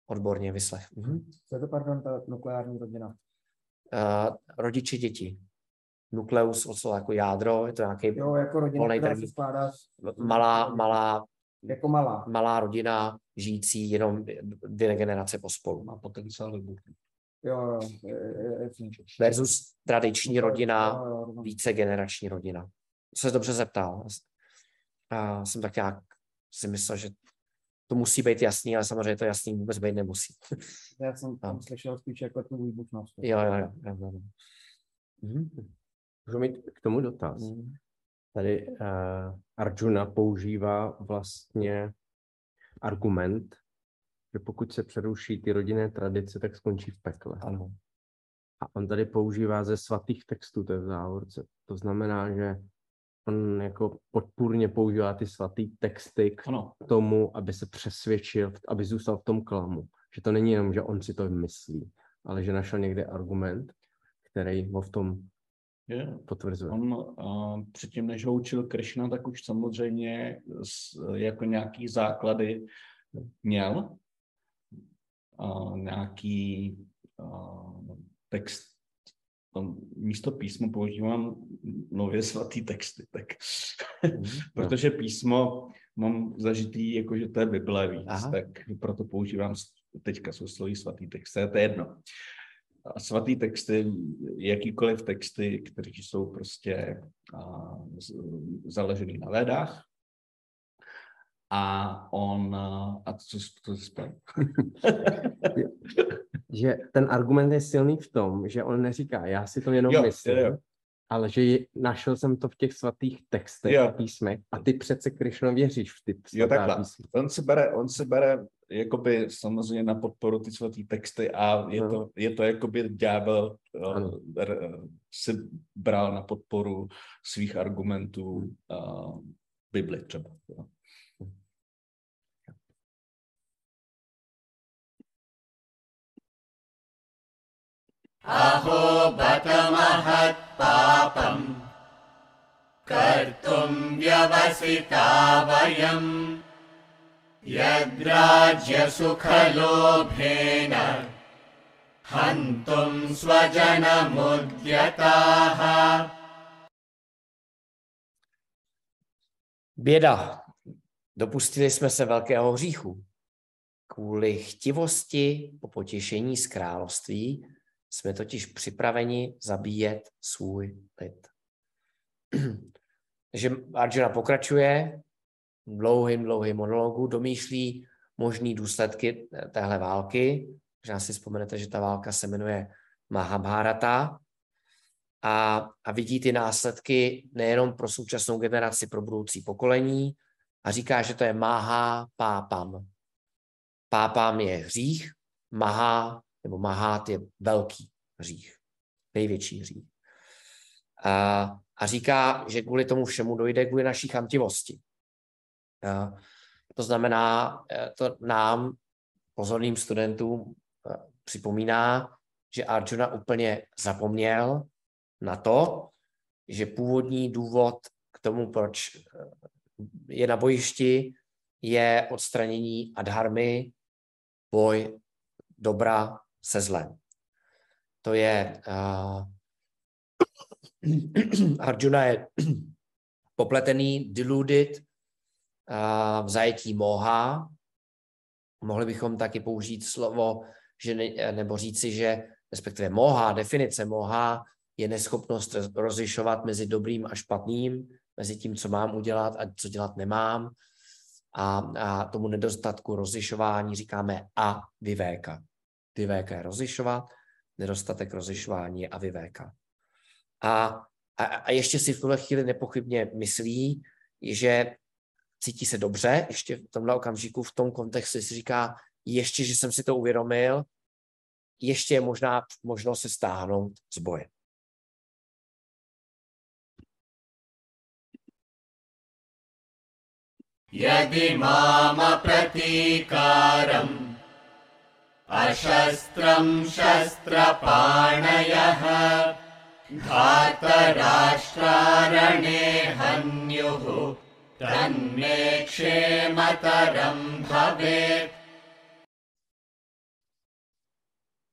odborně vyslech. Mhm. Co je to, pardon, ta nukleární rodina? Uh, rodiče, děti. Nukleus, co jako jádro, je to nějaký Jo, jako rodina, která se skládá z... malá, malá, Jako malá. malá rodina, žijící jenom dvě generace pospolu. Má potenciál vybuchu. Jo, jo, je- je- jasně. Versus tradiční rodina, Jo, jo, rozumím. více generační rodina. Se dobře zeptal. A jsem tak nějak si myslel, že to musí být jasný, ale samozřejmě to jasný vůbec být nemusí. Já jsem tam No. slyšel spíš jako tu výbušnost. Jo, jo, jo. jo, jo. Mhm. Můžu mít k tomu dotaz. Mhm. Tady uh, Arjuna používá vlastně argument, že pokud se přeruší ty rodinné tradice, tak skončí v pekle. Ano. A on tady používá ze svatých textů, to je v závorce. To znamená, že on jako podpůrně používá ty svatý texty k Ano, tomu, aby se přesvědčil, aby zůstal v tom klamu. Že to není jenom, že on si to myslí, ale že našel někde argument, který ho v tom je. potvrzuje. On uh, předtím, než ho učil Krishna, tak už samozřejmě s, jako nějaký základy měl uh, nějaký uh, text, tam místo písmo používám nově svatý texty, tak Mhm. protože písmo mám zažitý, jako že to je Bible víc, Aha. tak proto používám teďka jsou sloví svatý texty, to je jedno. A svatý texty, jakýkoliv texty, které jsou prostě a, z, založený na vedách, a on, a, co, co spal? že ten argument je silný v tom, že on neříká, já si to jenom Jo, myslím, jo, jo. Ale že je, našel jsem to v těch svatých textech Jo. a písmech a ty přece Krišno věříš v ty Jo, takhle. písma. On se bere, on se bere jakoby samozřejmě na podporu ty svatý texty a je No. to, je to jakoby ďábel Ano. si bral na podporu svých argumentů uh, Bibli třeba. Jo. अहो बत महत्पापम् कर्तुम् व्यवसिता वयम् यद्राज्यसुखलोभेन हन्तुम् स्वजनमुद्यताः Běda. Dopustili jsme se velkého hříchu. Kvůli chtivosti po potěšení z království jsme totiž připraveni zabíjet svůj lid. Takže Arjuna pokračuje dlouhým, dlouhým monologu, domýšlí možný důsledky téhle války. Možná si vzpomenete, že ta válka se jmenuje Mahabharata a, a vidí ty následky nejenom pro současnou generaci, pro budoucí pokolení a říká, že to je Maha Pápam. Pápam je hřích, Maha nebo Mahát je velký hřích, největší hřích. A, a říká, že kvůli tomu všemu dojde kvůli naší chamtivosti. A, to znamená, eh, to nám, pozorným studentům, eh, připomíná, že Arjuna úplně zapomněl na to, že původní důvod k tomu, proč eh, je na bojišti, je odstranění adharmy, boj dobra se zlem. To je uh, Arjuna je popletený, deluded, uh, v zajetí moha. Mohli bychom taky použít slovo, že ne, nebo říci, že respektive moha, definice moha je neschopnost rozlišovat mezi dobrým a špatným, mezi tím, co mám udělat a co dělat nemám. A, a tomu nedostatku rozlišování říkáme a vyvéka Vyvéka je rozlišovat, nedostatek rozlišování je avivéka. A, a, a ještě si v tuhle chvíli nepochybně myslí, že cítí se dobře, ještě v tomhle okamžiku, v tom kontextu si říká, ještě, že jsem si to uvědomil, ještě je možná možnost se stáhnout z boje. यदि मामप्रतीकारम् अशस्त्रम् शस्त्रपाणयः धातराष्ट्रारणे हन्युः तन्मे क्षेमतरम् भवेत्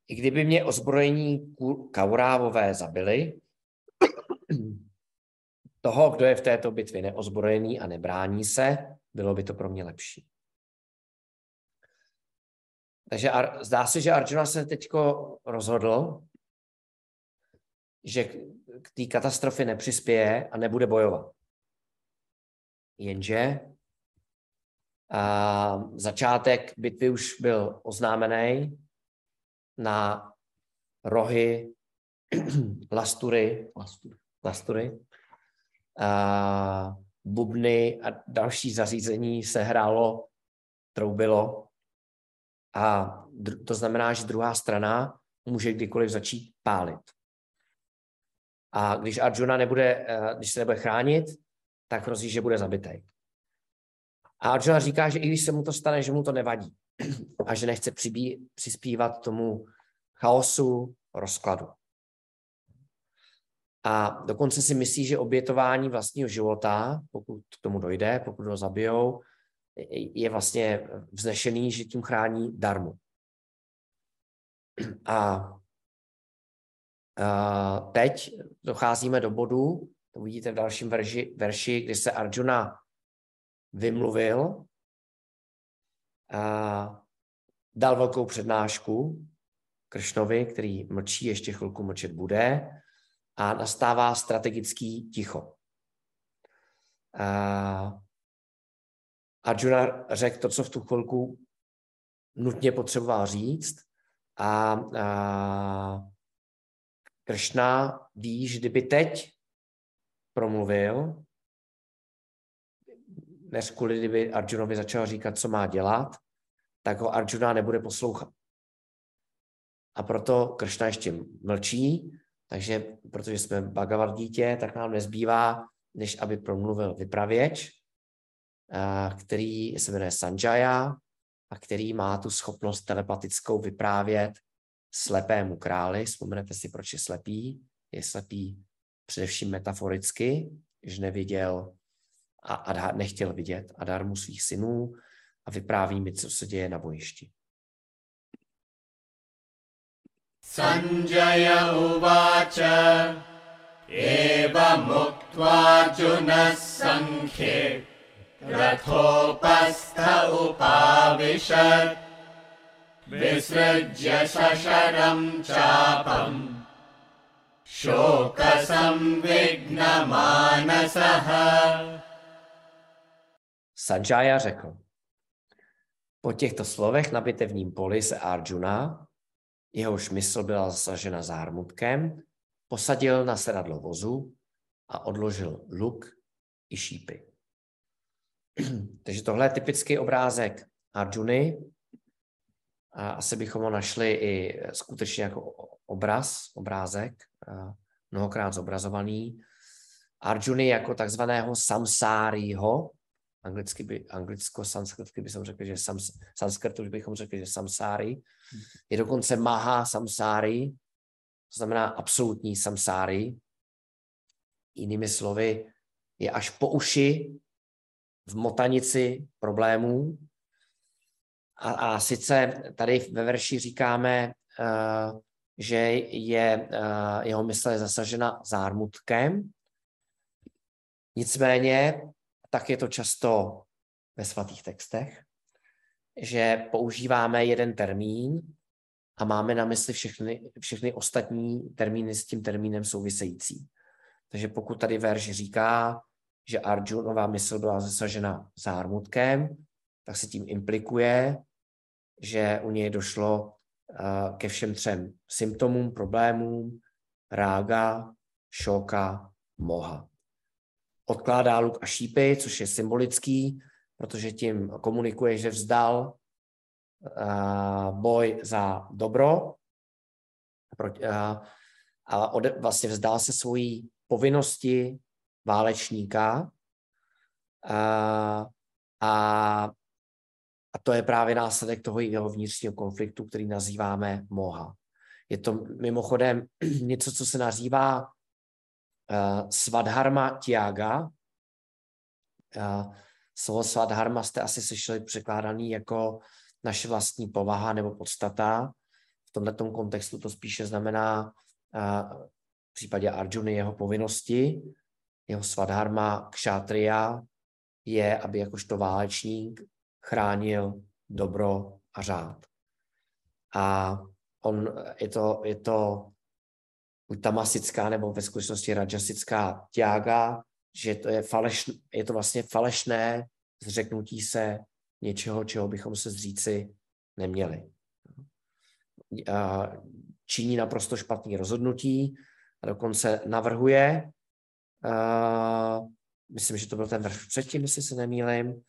I kdyby mě ozbrojení ku- kaurávové zabili, toho, kdo je v této bitvě neozbrojený a nebrání se, bylo by to pro mě lepší. Takže Ar- zdá se, že Arjuna se teď rozhodl, že k- té katastrofě nepřispěje a nebude bojovat. Jenže a začátek bitvy už byl oznámený na rohy Lastury, Lastury. Lastury, a bubny a další zařízení se hrálo, troubilo. A to znamená, že druhá strana může kdykoliv začít pálit. A když Arjuna nebude, eh, když se nebude chránit, tak hrozí, že bude zabitý. A Arjuna říká, že i když se mu to stane, že mu to nevadí a že nechce přibí, přispívat tomu chaosu, rozkladu. A dokonce si myslí, že obětování vlastního života, pokud k tomu dojde, pokud ho zabijou, je vlastně vznešený, že tím chrání darmu. A, a teď docházíme do bodu, to uvidíte v dalším verši, verši kdy se Arjuna vymluvil a dal velkou přednášku Kršnovi, který mlčí, ještě chvilku mlčet bude a nastává strategický ticho. A Arjuna řekl to, co v tu chvilku nutně potřeboval říct a, a Kršna ví, že kdyby teď promluvil, než kvůli kdyby Arjunovi začal říkat, co má dělat, tak ho Arjuna nebude poslouchat. A proto Kršna ještě mlčí, takže protože jsme Bhagavad dítě, tak nám nezbývá, než aby promluvil vypravěč, který se jmenuje Sanjaya a který má tu schopnost telepatickou vyprávět slepému králi. Vzpomenete si, proč je slepý? Je slepý především metaforicky, že neviděl a, a nechtěl vidět Adarmu svých synů a vypráví mi, co se děje na bojišti. Sanjay उवाच एवमुक्त्वार्जुनः सङ्ख्ये रथोपस्थ उपाविशत् विसृज्य शशरम् चापम् शोकसंविघ्नमानसः Sanjaya řekl, po těchto slovech na bitevním poli se Arjuna, jehož mysl byla zasažena zármutkem, posadil na sedadlo vozu a odložil luk i šípy. Takže tohle je typický obrázek Arjuny. A asi bychom ho našli i skutečně jako obraz, obrázek, mnohokrát zobrazovaný. Arjuny jako takzvaného samsárího, anglicky by, anglicko, sanskrtky bychom řekli, že sam, sanskrtu bychom řekli, že samsáry. Je dokonce maha samsáry, to znamená absolutní samsáry. Jinými slovy, je až po uši v motanici problémů. A, a sice tady ve verši říkáme, uh, že je, uh, jeho mysl je zasažena zármutkem. Nicméně tak je to často ve svatých textech, že používáme jeden termín a máme na mysli všechny, všechny ostatní termíny s tím termínem související. Takže pokud tady verš říká, že Arjunová mysl byla zasažena zármutkem, tak se tím implikuje, že u něj došlo uh, ke všem třem symptomům, problémům, rága, šoka, moha. Odkládá luk a šípy, což je symbolický, protože tím komunikuje, že vzdal uh, boj za dobro, ale ode, vlastně vzdal se svojí povinnosti válečníka uh, a, a to je právě následek toho jeho vnitřního konfliktu, který nazýváme moha. Je to mimochodem něco, co se nazývá uh, Svadharma Tiaga. Uh, slovo Svadharma jste asi slyšeli překládaný jako naše vlastní povaha nebo podstata. V tomto kontextu to spíše znamená uh, v případě Arjuny jeho povinnosti, jeho svadharma kšátria je, aby jakožto válečník chránil dobro a řád. A on, je to, je to buď tamasická nebo ve skutečnosti rajasická tiaga, že to je, faleš, je to vlastně falešné zřeknutí se něčeho, čeho bychom se zříci neměli. Činí naprosto špatný rozhodnutí a dokonce navrhuje, myslím, že to byl ten vrch předtím, jestli se nemýlim,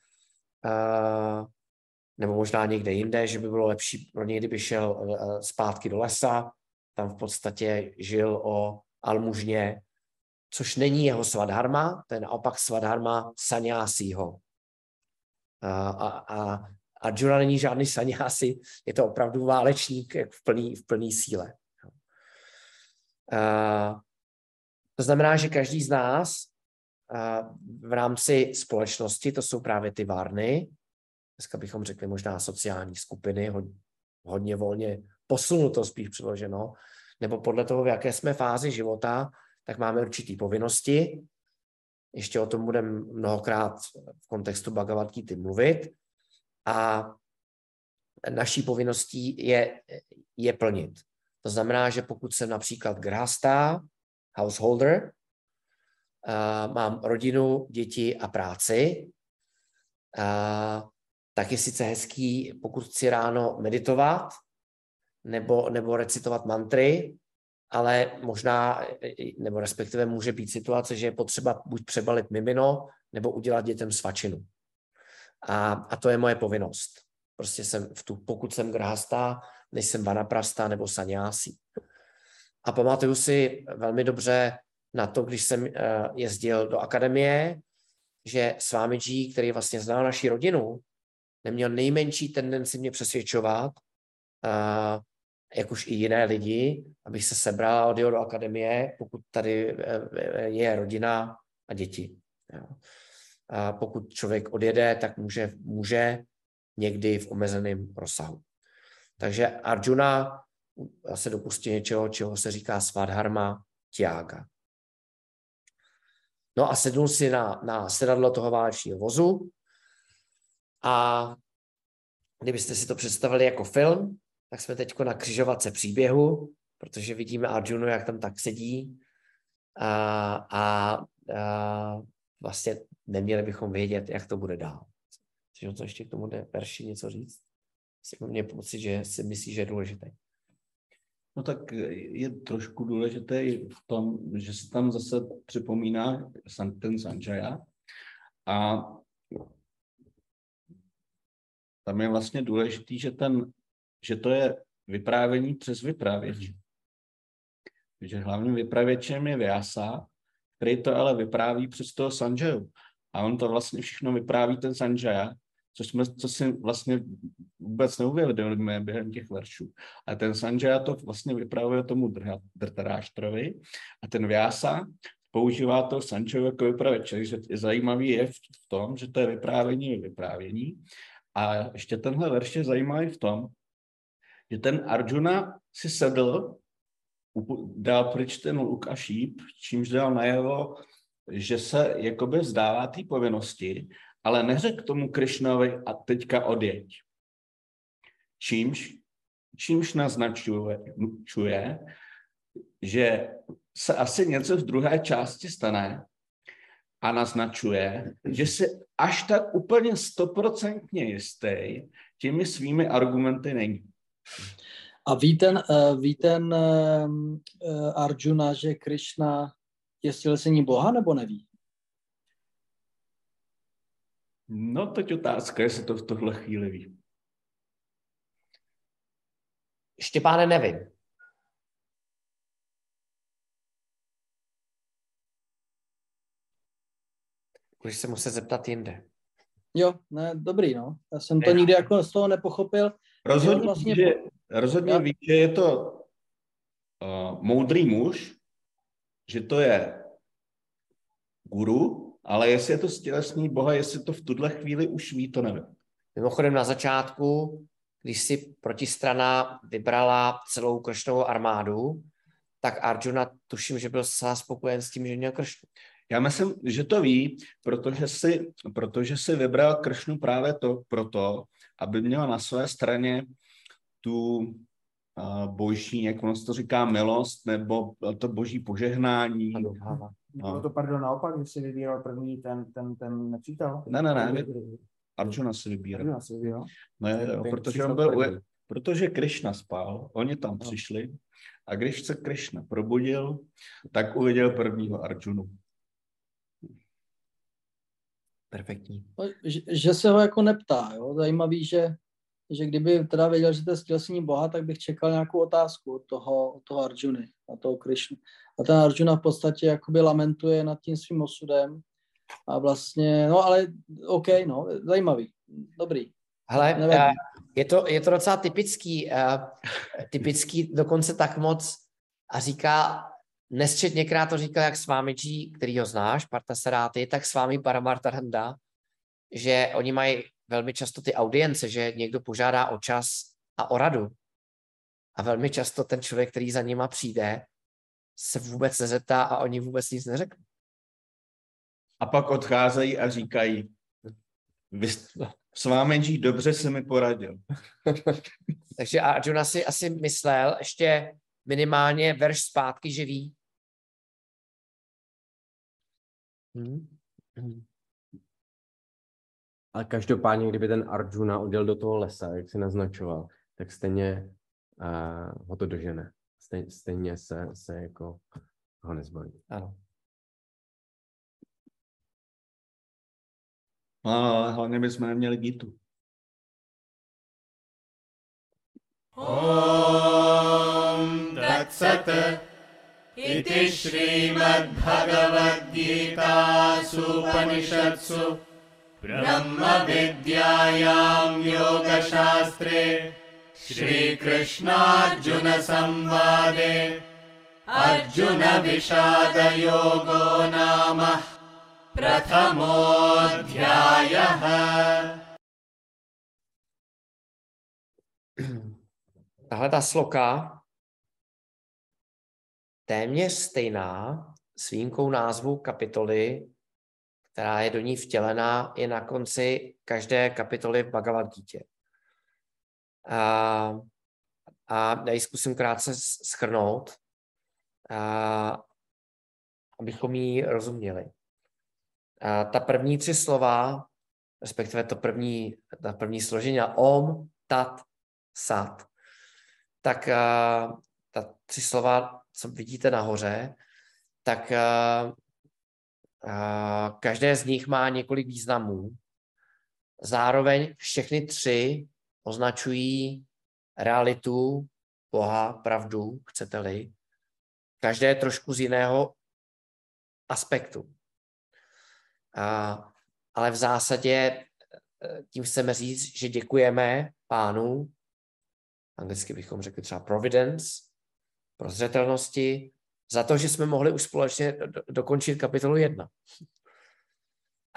nebo možná někde jinde, že by bylo lepší pro něj, kdyby šel zpátky do lesa, tam v podstatě žil o almužně, což není jeho svadharma, to je naopak svadharma sanyásího. A, a, a Arjuna není žádný sanyási, je to opravdu válečník v plný, v plný síle. A, to znamená, že každý z nás v rámci společnosti, to jsou právě ty várny, dneska bychom řekli možná sociální skupiny, hodně, hodně volně posunuto spíš přiloženo, nebo podle toho, v jaké jsme fázi života, tak máme určitý povinnosti. Ještě o tom budeme mnohokrát v kontextu Bhagavad Gita mluvit. A naší povinností je, je plnit. To znamená, že pokud jsem například grasta, householder, uh, mám rodinu, děti a práci, uh, tak je sice hezký, pokud chci ráno meditovat nebo, nebo recitovat mantry, ale možná, nebo respektive může být situace, že je potřeba buď přebalit mimino, nebo udělat dětem svačinu. A, a to je moje povinnost. Prostě jsem v tu, pokud jsem grahasta, nejsem vanaprasta nebo sanyási. A pamatuju si velmi dobře na to, když jsem uh, jezdil do akademie, že Svámidží, který vlastně znal naši rodinu, neměl nejmenší tendenci mě přesvědčovat, uh, jak už i jiné lidi, abych se sebral a odjel do akademie, pokud tady eh, je rodina a děti. A pokud člověk odjede, tak může, může někdy v omezeném rozsahu. Takže Arjuna se dopustí něčeho, čeho se říká svadharma tiaga. No a sednul si na, na sedadlo toho válečního vozu a kdybyste si to představili jako film, tak jsme teď na křižovatce příběhu, protože vidíme Arjunu, jak tam tak sedí a, a, a vlastně neměli bychom vědět, jak to bude dál. Chceš to ještě k tomu verši něco říct? Mě pocit, že si myslí, že je důležité. No tak je trošku důležité v tom, že se tam zase připomíná ten Sanjaya a tam je vlastně důležitý, že, ten, že to je vyprávění přes vyprávěč. Takže hlavním vypravěčem je Vyasa, který to ale vypráví přes toho Sanjayu. A on to vlastně všechno vypráví ten Sanjaya, což, jsme, co si vlastně vůbec neuvědomujeme během těch veršů. A ten Sanjaya to vlastně vypravuje tomu Drtaráštrovi a ten Vyasa používá to Sanjaya jako vypravěč. Takže zajímavý je v tom, že to je vyprávění vyprávění. A ještě tenhle verš je zajímavý v tom, že ten Arjuna si sedl, dal pryč ten luk a šíp, čímž dal najevo, že se jakoby vzdává té povinnosti, ale neřekl tomu Krišnovi a teďka odjeď. Čímž, čímž naznačuje, čuje, že se asi něco v druhé části stane a naznačuje, že si až tak úplně stoprocentně jistý těmi svými argumenty není. A ví ten, uh, ví ten uh, Arjuna, že Krishna je stělesení Boha, nebo neví? No teď otázka, jestli to v tohle chvíli ví. Štěpáne, nevím. Když se muset zeptat jinde. Jo, ne, dobrý, no. Já jsem to nikdy jako z toho nepochopil. Rozhodně, vlastně... že, rozhodně ví, že je to uh, moudrý muž, že to je guru, ale jestli je to stělesný Boha, jestli to v tuhle chvíli už ví, to nevím. Mimochodem na začátku, když si protistrana vybrala celou kršnovou armádu, tak Arjuna tuším, že byl zcela spokojen s tím, že měl kršnu. Já myslím, že to ví, protože si, protože si vybral Kršnu právě to proto, aby měl na své straně tu uh, boží, jak ono to říká, milost, nebo to boží požehnání. No. Bylo to, pardon, naopak, že si vybíral první ten, ten, ten nepřítel? Ne, ne, ne. Arjuna si vybíral. Arjuna si vybíral. No, je, jo, protože on byl, protože Krishna spal, oni tam přišli a když se Krishna probudil, tak uviděl prvního Arjunu. Perfektní. No, že, že se ho jako neptá, jo? Zajímavý, že, že kdyby teda věděl, že to je stělesní boha, tak bych čekal nějakou otázku od toho, od toho Arjuny, a toho Krishna. A ten Arjuna v podstatě jakoby lamentuje nad tím svým osudem a vlastně, no ale OK, no, zajímavý, dobrý. Hele, Nevím. je to, je to docela typický, typický dokonce tak moc a říká, Nesčetněkrát to říkal jak s vámi G, který ho znáš, Parta Saráty, tak s vámi Paramartaranda, že oni mají velmi často ty audience, že někdo požádá o čas a o radu. A velmi často ten člověk, který za nima přijde, se vůbec nezeptá a oni vůbec nic neřeknou. A pak odcházejí a říkají, Vy, s vámi dobře se mi poradil. Takže Arjuna si asi myslel ještě minimálně verš zpátky, že ví. Hmm. Hmm. Ale každopádně, kdyby ten Arjuna odjel do toho lesa, jak si naznačoval, tak stejně uh, ho to dožene. Stejně, stejně se, se jako ho nezbaví. Ano. No, ale hlavně bychom neměli Gitu. ॐ तत्सत् इति श्रीमद्भगवद्गीतासूपनिषत्सु ब्रह्मविद्यायां योगशास्त्रे श्रीकृष्णार्जुनसंवादे अर्जुनविषादयोगो नाम प्रथमोऽध्यायः Tahle ta sloka téměř stejná s výjimkou názvu kapitoly, která je do ní vtělená, je na konci každé kapitoly v Bhagavad Gita. A, a já ji zkusím krátce schrnout, a, abychom ji rozuměli. A ta první tři slova, respektive to první, ta první složení, om, tat, sat, tak uh, ta tři slova, co vidíte nahoře, tak každé z nich má několik významů. Zároveň všechny tři označují realitu, Boha, pravdu, chcete-li. Každé trošku z jiného aspektu. Uh, ale v zásadě tím chceme říct, že děkujeme pánu anglicky bychom řekli třeba providence, prozřetelnosti, za to, že jsme mohli už společně do, dokončit kapitolu 1.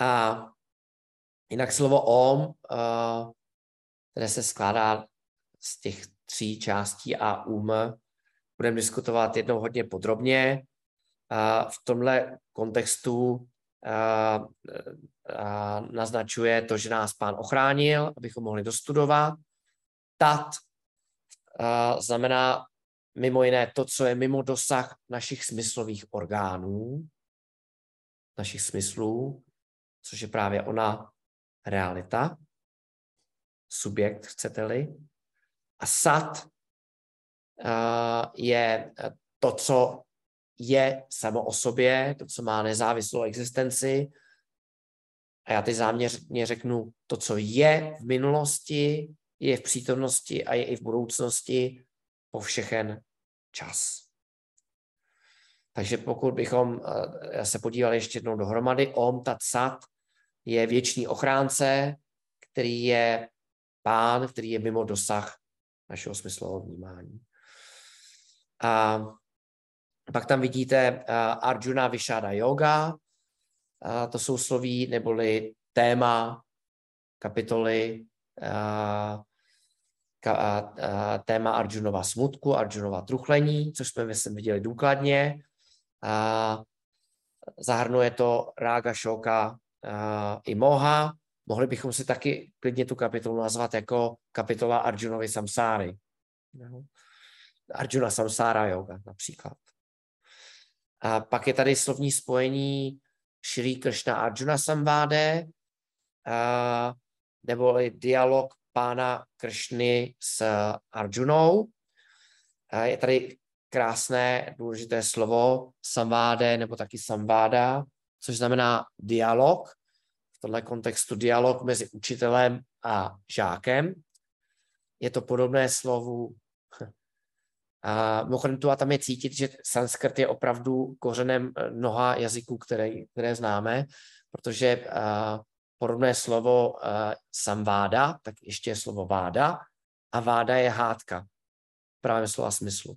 A jinak slovo om, uh, které se skládá z těch tří částí a um, budeme diskutovat jednou hodně podrobně. V tomhle kontextu uh, uh, naznačuje to, že nás pán ochránil, abychom mohli dostudovat. Tat znamená mimo jiné to, co je mimo dosah našich smyslových orgánů, našich smyslů, což je právě ona realita, subjekt, chcete-li. A sat uh, je to, co je samo o sobě, to, co má nezávislou existenci. A já teď záměrně řeknu to, co je v minulosti, je v přítomnosti a je i v budoucnosti po všechen čas. Takže pokud bychom eh, se podívali ještě jednou dohromady, Om Tat Sat je věčný ochránce, který je pán, který je mimo dosah našeho smyslového vnímání. A pak tam vidíte uh, Arjuna Vishada Yoga, uh, to jsou sloví neboli téma kapitoly uh, téma Arjunova smutku, Arjunova truchlení, což jsme myslím viděli důkladně. A zahrnuje to Rága, Šoka i Moha. Mohli bychom si taky klidně tu kapitolu nazvat jako kapitola Arjunovy samsáry. Arjuna samsára yoga například. A pak je tady slovní spojení Shri Krishna Arjuna samváde, nebo dialog pána Kršny s Arjunou. Je tady krásné, důležité slovo samváde nebo taky samváda, což znamená dialog. V tomto kontextu dialog mezi učitelem a žákem. Je to podobné slovu a mimochodem tu a tam je cítit, že sanskrt je opravdu kořenem mnoha jazyků, které, které známe, protože podobné slovo uh, samváda, tak ještě je slovo váda a váda je hádka právě slova smyslu.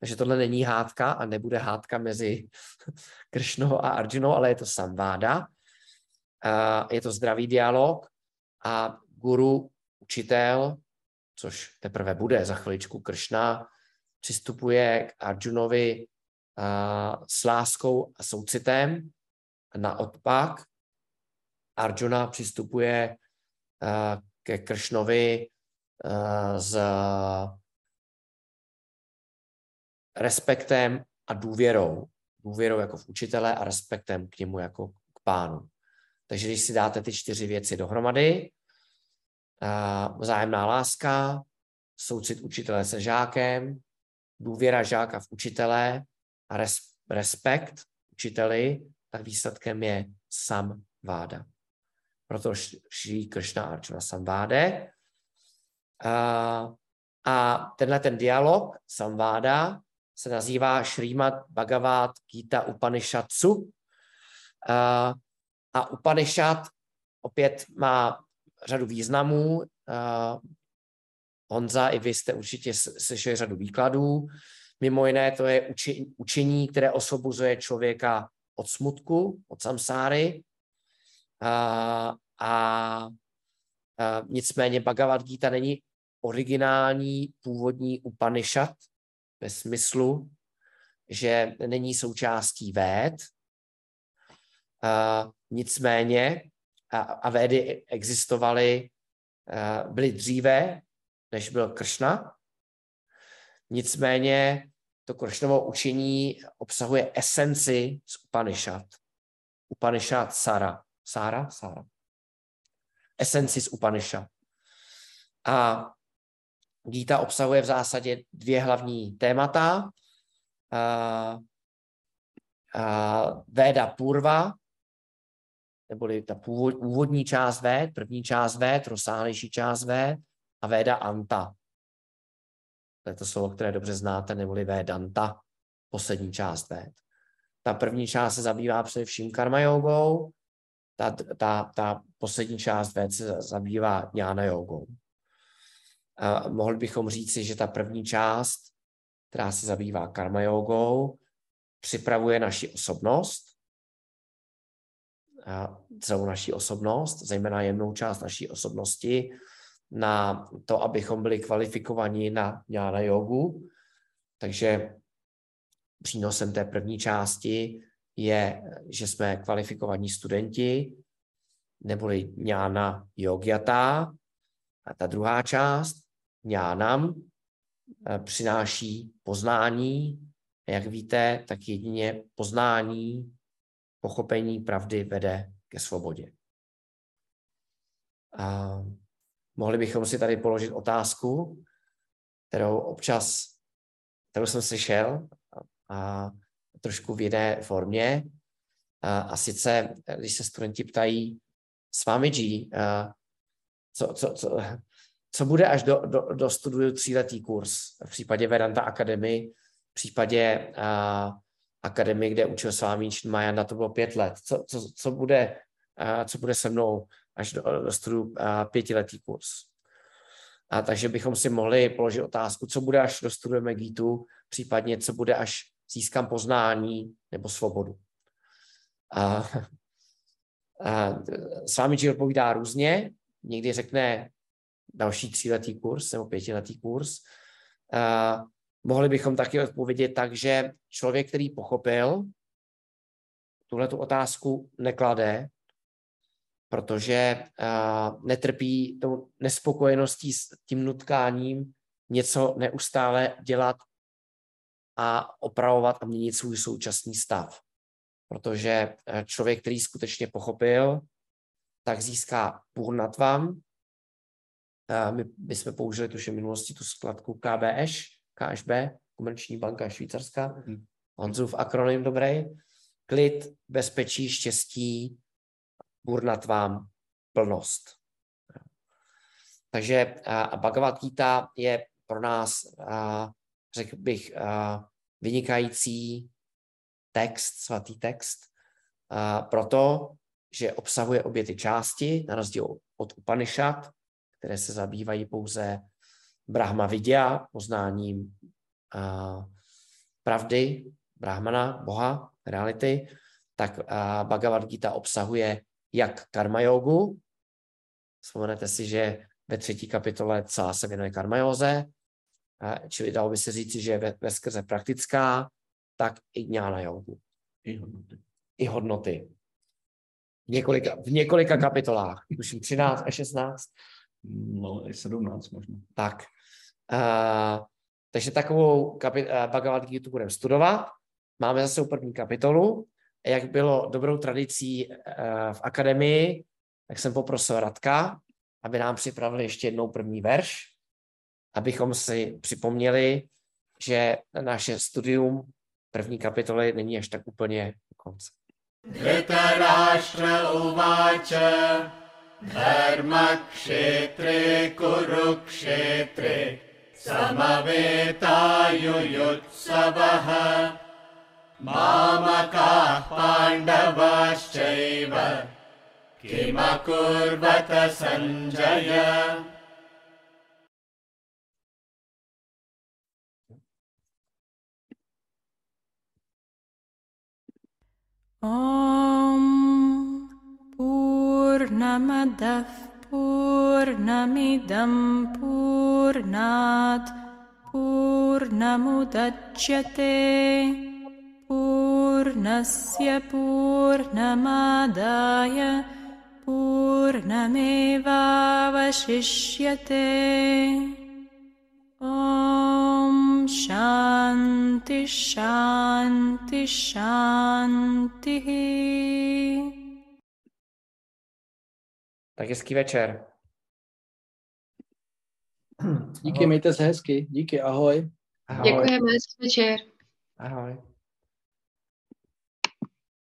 Takže tohle není hádka a nebude hádka mezi Kršnou a Arjunou, ale je to samváda. Uh, je to zdravý dialog a guru, učitel, což teprve bude za chviličku Kršna, přistupuje k Arjunovi uh, s láskou a soucitem. A naopak Arjuna přistupuje eh, ke Kršnovi eh, s respektem a důvěrou. Důvěrou jako v učitele a respektem k němu jako k pánu. Takže když si dáte ty čtyři věci dohromady, vzájemná láska, soucit učitele se žákem, důvěra žáka v učitele a res, respekt učiteli, tak výsledkem je sam váda. Proto Šrí Kršna Arčuna Samváde. A, a tenhle ten dialog Samváda se nazývá Šrýmat Bhagavad Gita Upanishatsu. A, a Upanishad opět má řadu významů. A, Honza, i vy jste určitě slyšeli řadu výkladů. Mimo jiné to je učení, které osvobozuje člověka od smutku, od samsáry. A, a, a nicméně Bhagavad Gita není originální původní Upanishad ve smyslu, že není součástí véd. A, nicméně a, a védy existovaly, byly dříve, než byl Kršna. Nicméně to Kršnovo učení obsahuje esenci z Upanishad. Upanishad Sara. Sára? Sára. Esenci z Upanishad. A Gita obsahuje v zásadě dvě hlavní témata. A, a Veda Purva, neboli ta původ, úvodní část Véd, první část Véd, rozsáhlejší část Véd a Veda Anta. To je to slovo, které dobře znáte, neboli Vedanta, poslední část Véd. Ta první část se zabývá především karma jogou, ta, ta, ta poslední část Véd se zabývá jnana jogou. A mohli bychom říci, že ta první část, která se zabývá karma jogou, připravuje naši osobnost, a celou naši osobnost, zejména jednou část naší osobnosti, na to, abychom byli kvalifikovaní na jnana jogu. Takže přínosem té první části je, že jsme kvalifikovaní studenti, neboli jnana yogyata. A ta druhá část, jnánam, eh, přináší poznání. Jak víte, tak jedině poznání, pochopení pravdy vede ke svobodě. A mohli bychom si tady položit otázku, kterou občas, kterou jsem slyšel a trošku v jiné formě. A, a sice, když se studenti ptají, s vámi G, co, co, co, co bude, až do, do, do studuju tříletý kurz v případě Vedanta Academy, v případě a, akademie, kde učil s vámi Majanda, to bylo pět let. Co, co, co, bude, a, co bude se mnou, až do, do studuju a, pětiletý kurz? A takže bychom si mohli položit otázku, co bude, až dostudujeme Gitu, případně co bude, až získám poznání nebo svobodu. A, a s vámi Jill odpovídá různě, někdy řekne další tříletý kurz nebo pětiletý kurz. A mohli bychom taky odpovědět tak, že člověk, který pochopil, tuhle tu otázku neklade, protože uh, netrpí tou nespokojeností s tím nutkáním něco neustále dělat a opravovat a měnit svůj současný stav. Protože člověk, který skutečně pochopil, tak získá purnatvam. My, my jsme použili tuším v minulosti tu skladku KBŠ, KSB, Komerční banka Švýcarska. Hmm. Honzův akronym dobrý. Klid, bezpečí, štěstí, purnatvam, plnost. Takže a Bhagavad Gita je pro nás, a, řekl bych, a, vynikající text, svatý text, a, proto, že obsahuje obě ty části, na rozdíl od Upanishad, které se zabývají pouze Brahma vidya, poznáním a, pravdy, Brahmana, Boha, reality, tak Bhagavad Gita obsahuje jak karma jogu. Vzpomenete si, že ve třetí kapitole celá se věnuje karmajóze, čili dalo by se říci, že je ve, ve skrze praktická, tak i jnana jogu. I hodnoty. I hodnoty. V několika, v několika kapitolách, tuším 13 a 16. No, i 17 možná. Tak. Uh, takže takovou kapi- uh, Bhagavad Gita budeme studovat. Máme zase první kapitolu. Jak bylo dobrou tradicí uh, v akademii, tak jsem poprosil Radka, aby nám připravili ještě jednou první verš, abychom si připomněli, že naše studium první kapitoly není až tak úplně u konce. Dhritarashtra उवाच धर्मक्षेत्रे कुरुक्षेत्रे समवेतायुयुत्सवः मामकाः पाण्डवाश्चैव किमकुर्वत सञ्जय ॐ पूर्णमदः पूर्णमिदं पूर्णात् पूर्णमुदच्यते। पूर्णस्य पूर्णमादाय पूर्णमेवावशिष्यते। ॐ शान्ति शान्ति शान्तिः Tak hezký večer. Díky, mějte se hezky. Díky, ahoj. Ahoj. Děkujeme, hezký večer. Ahoj.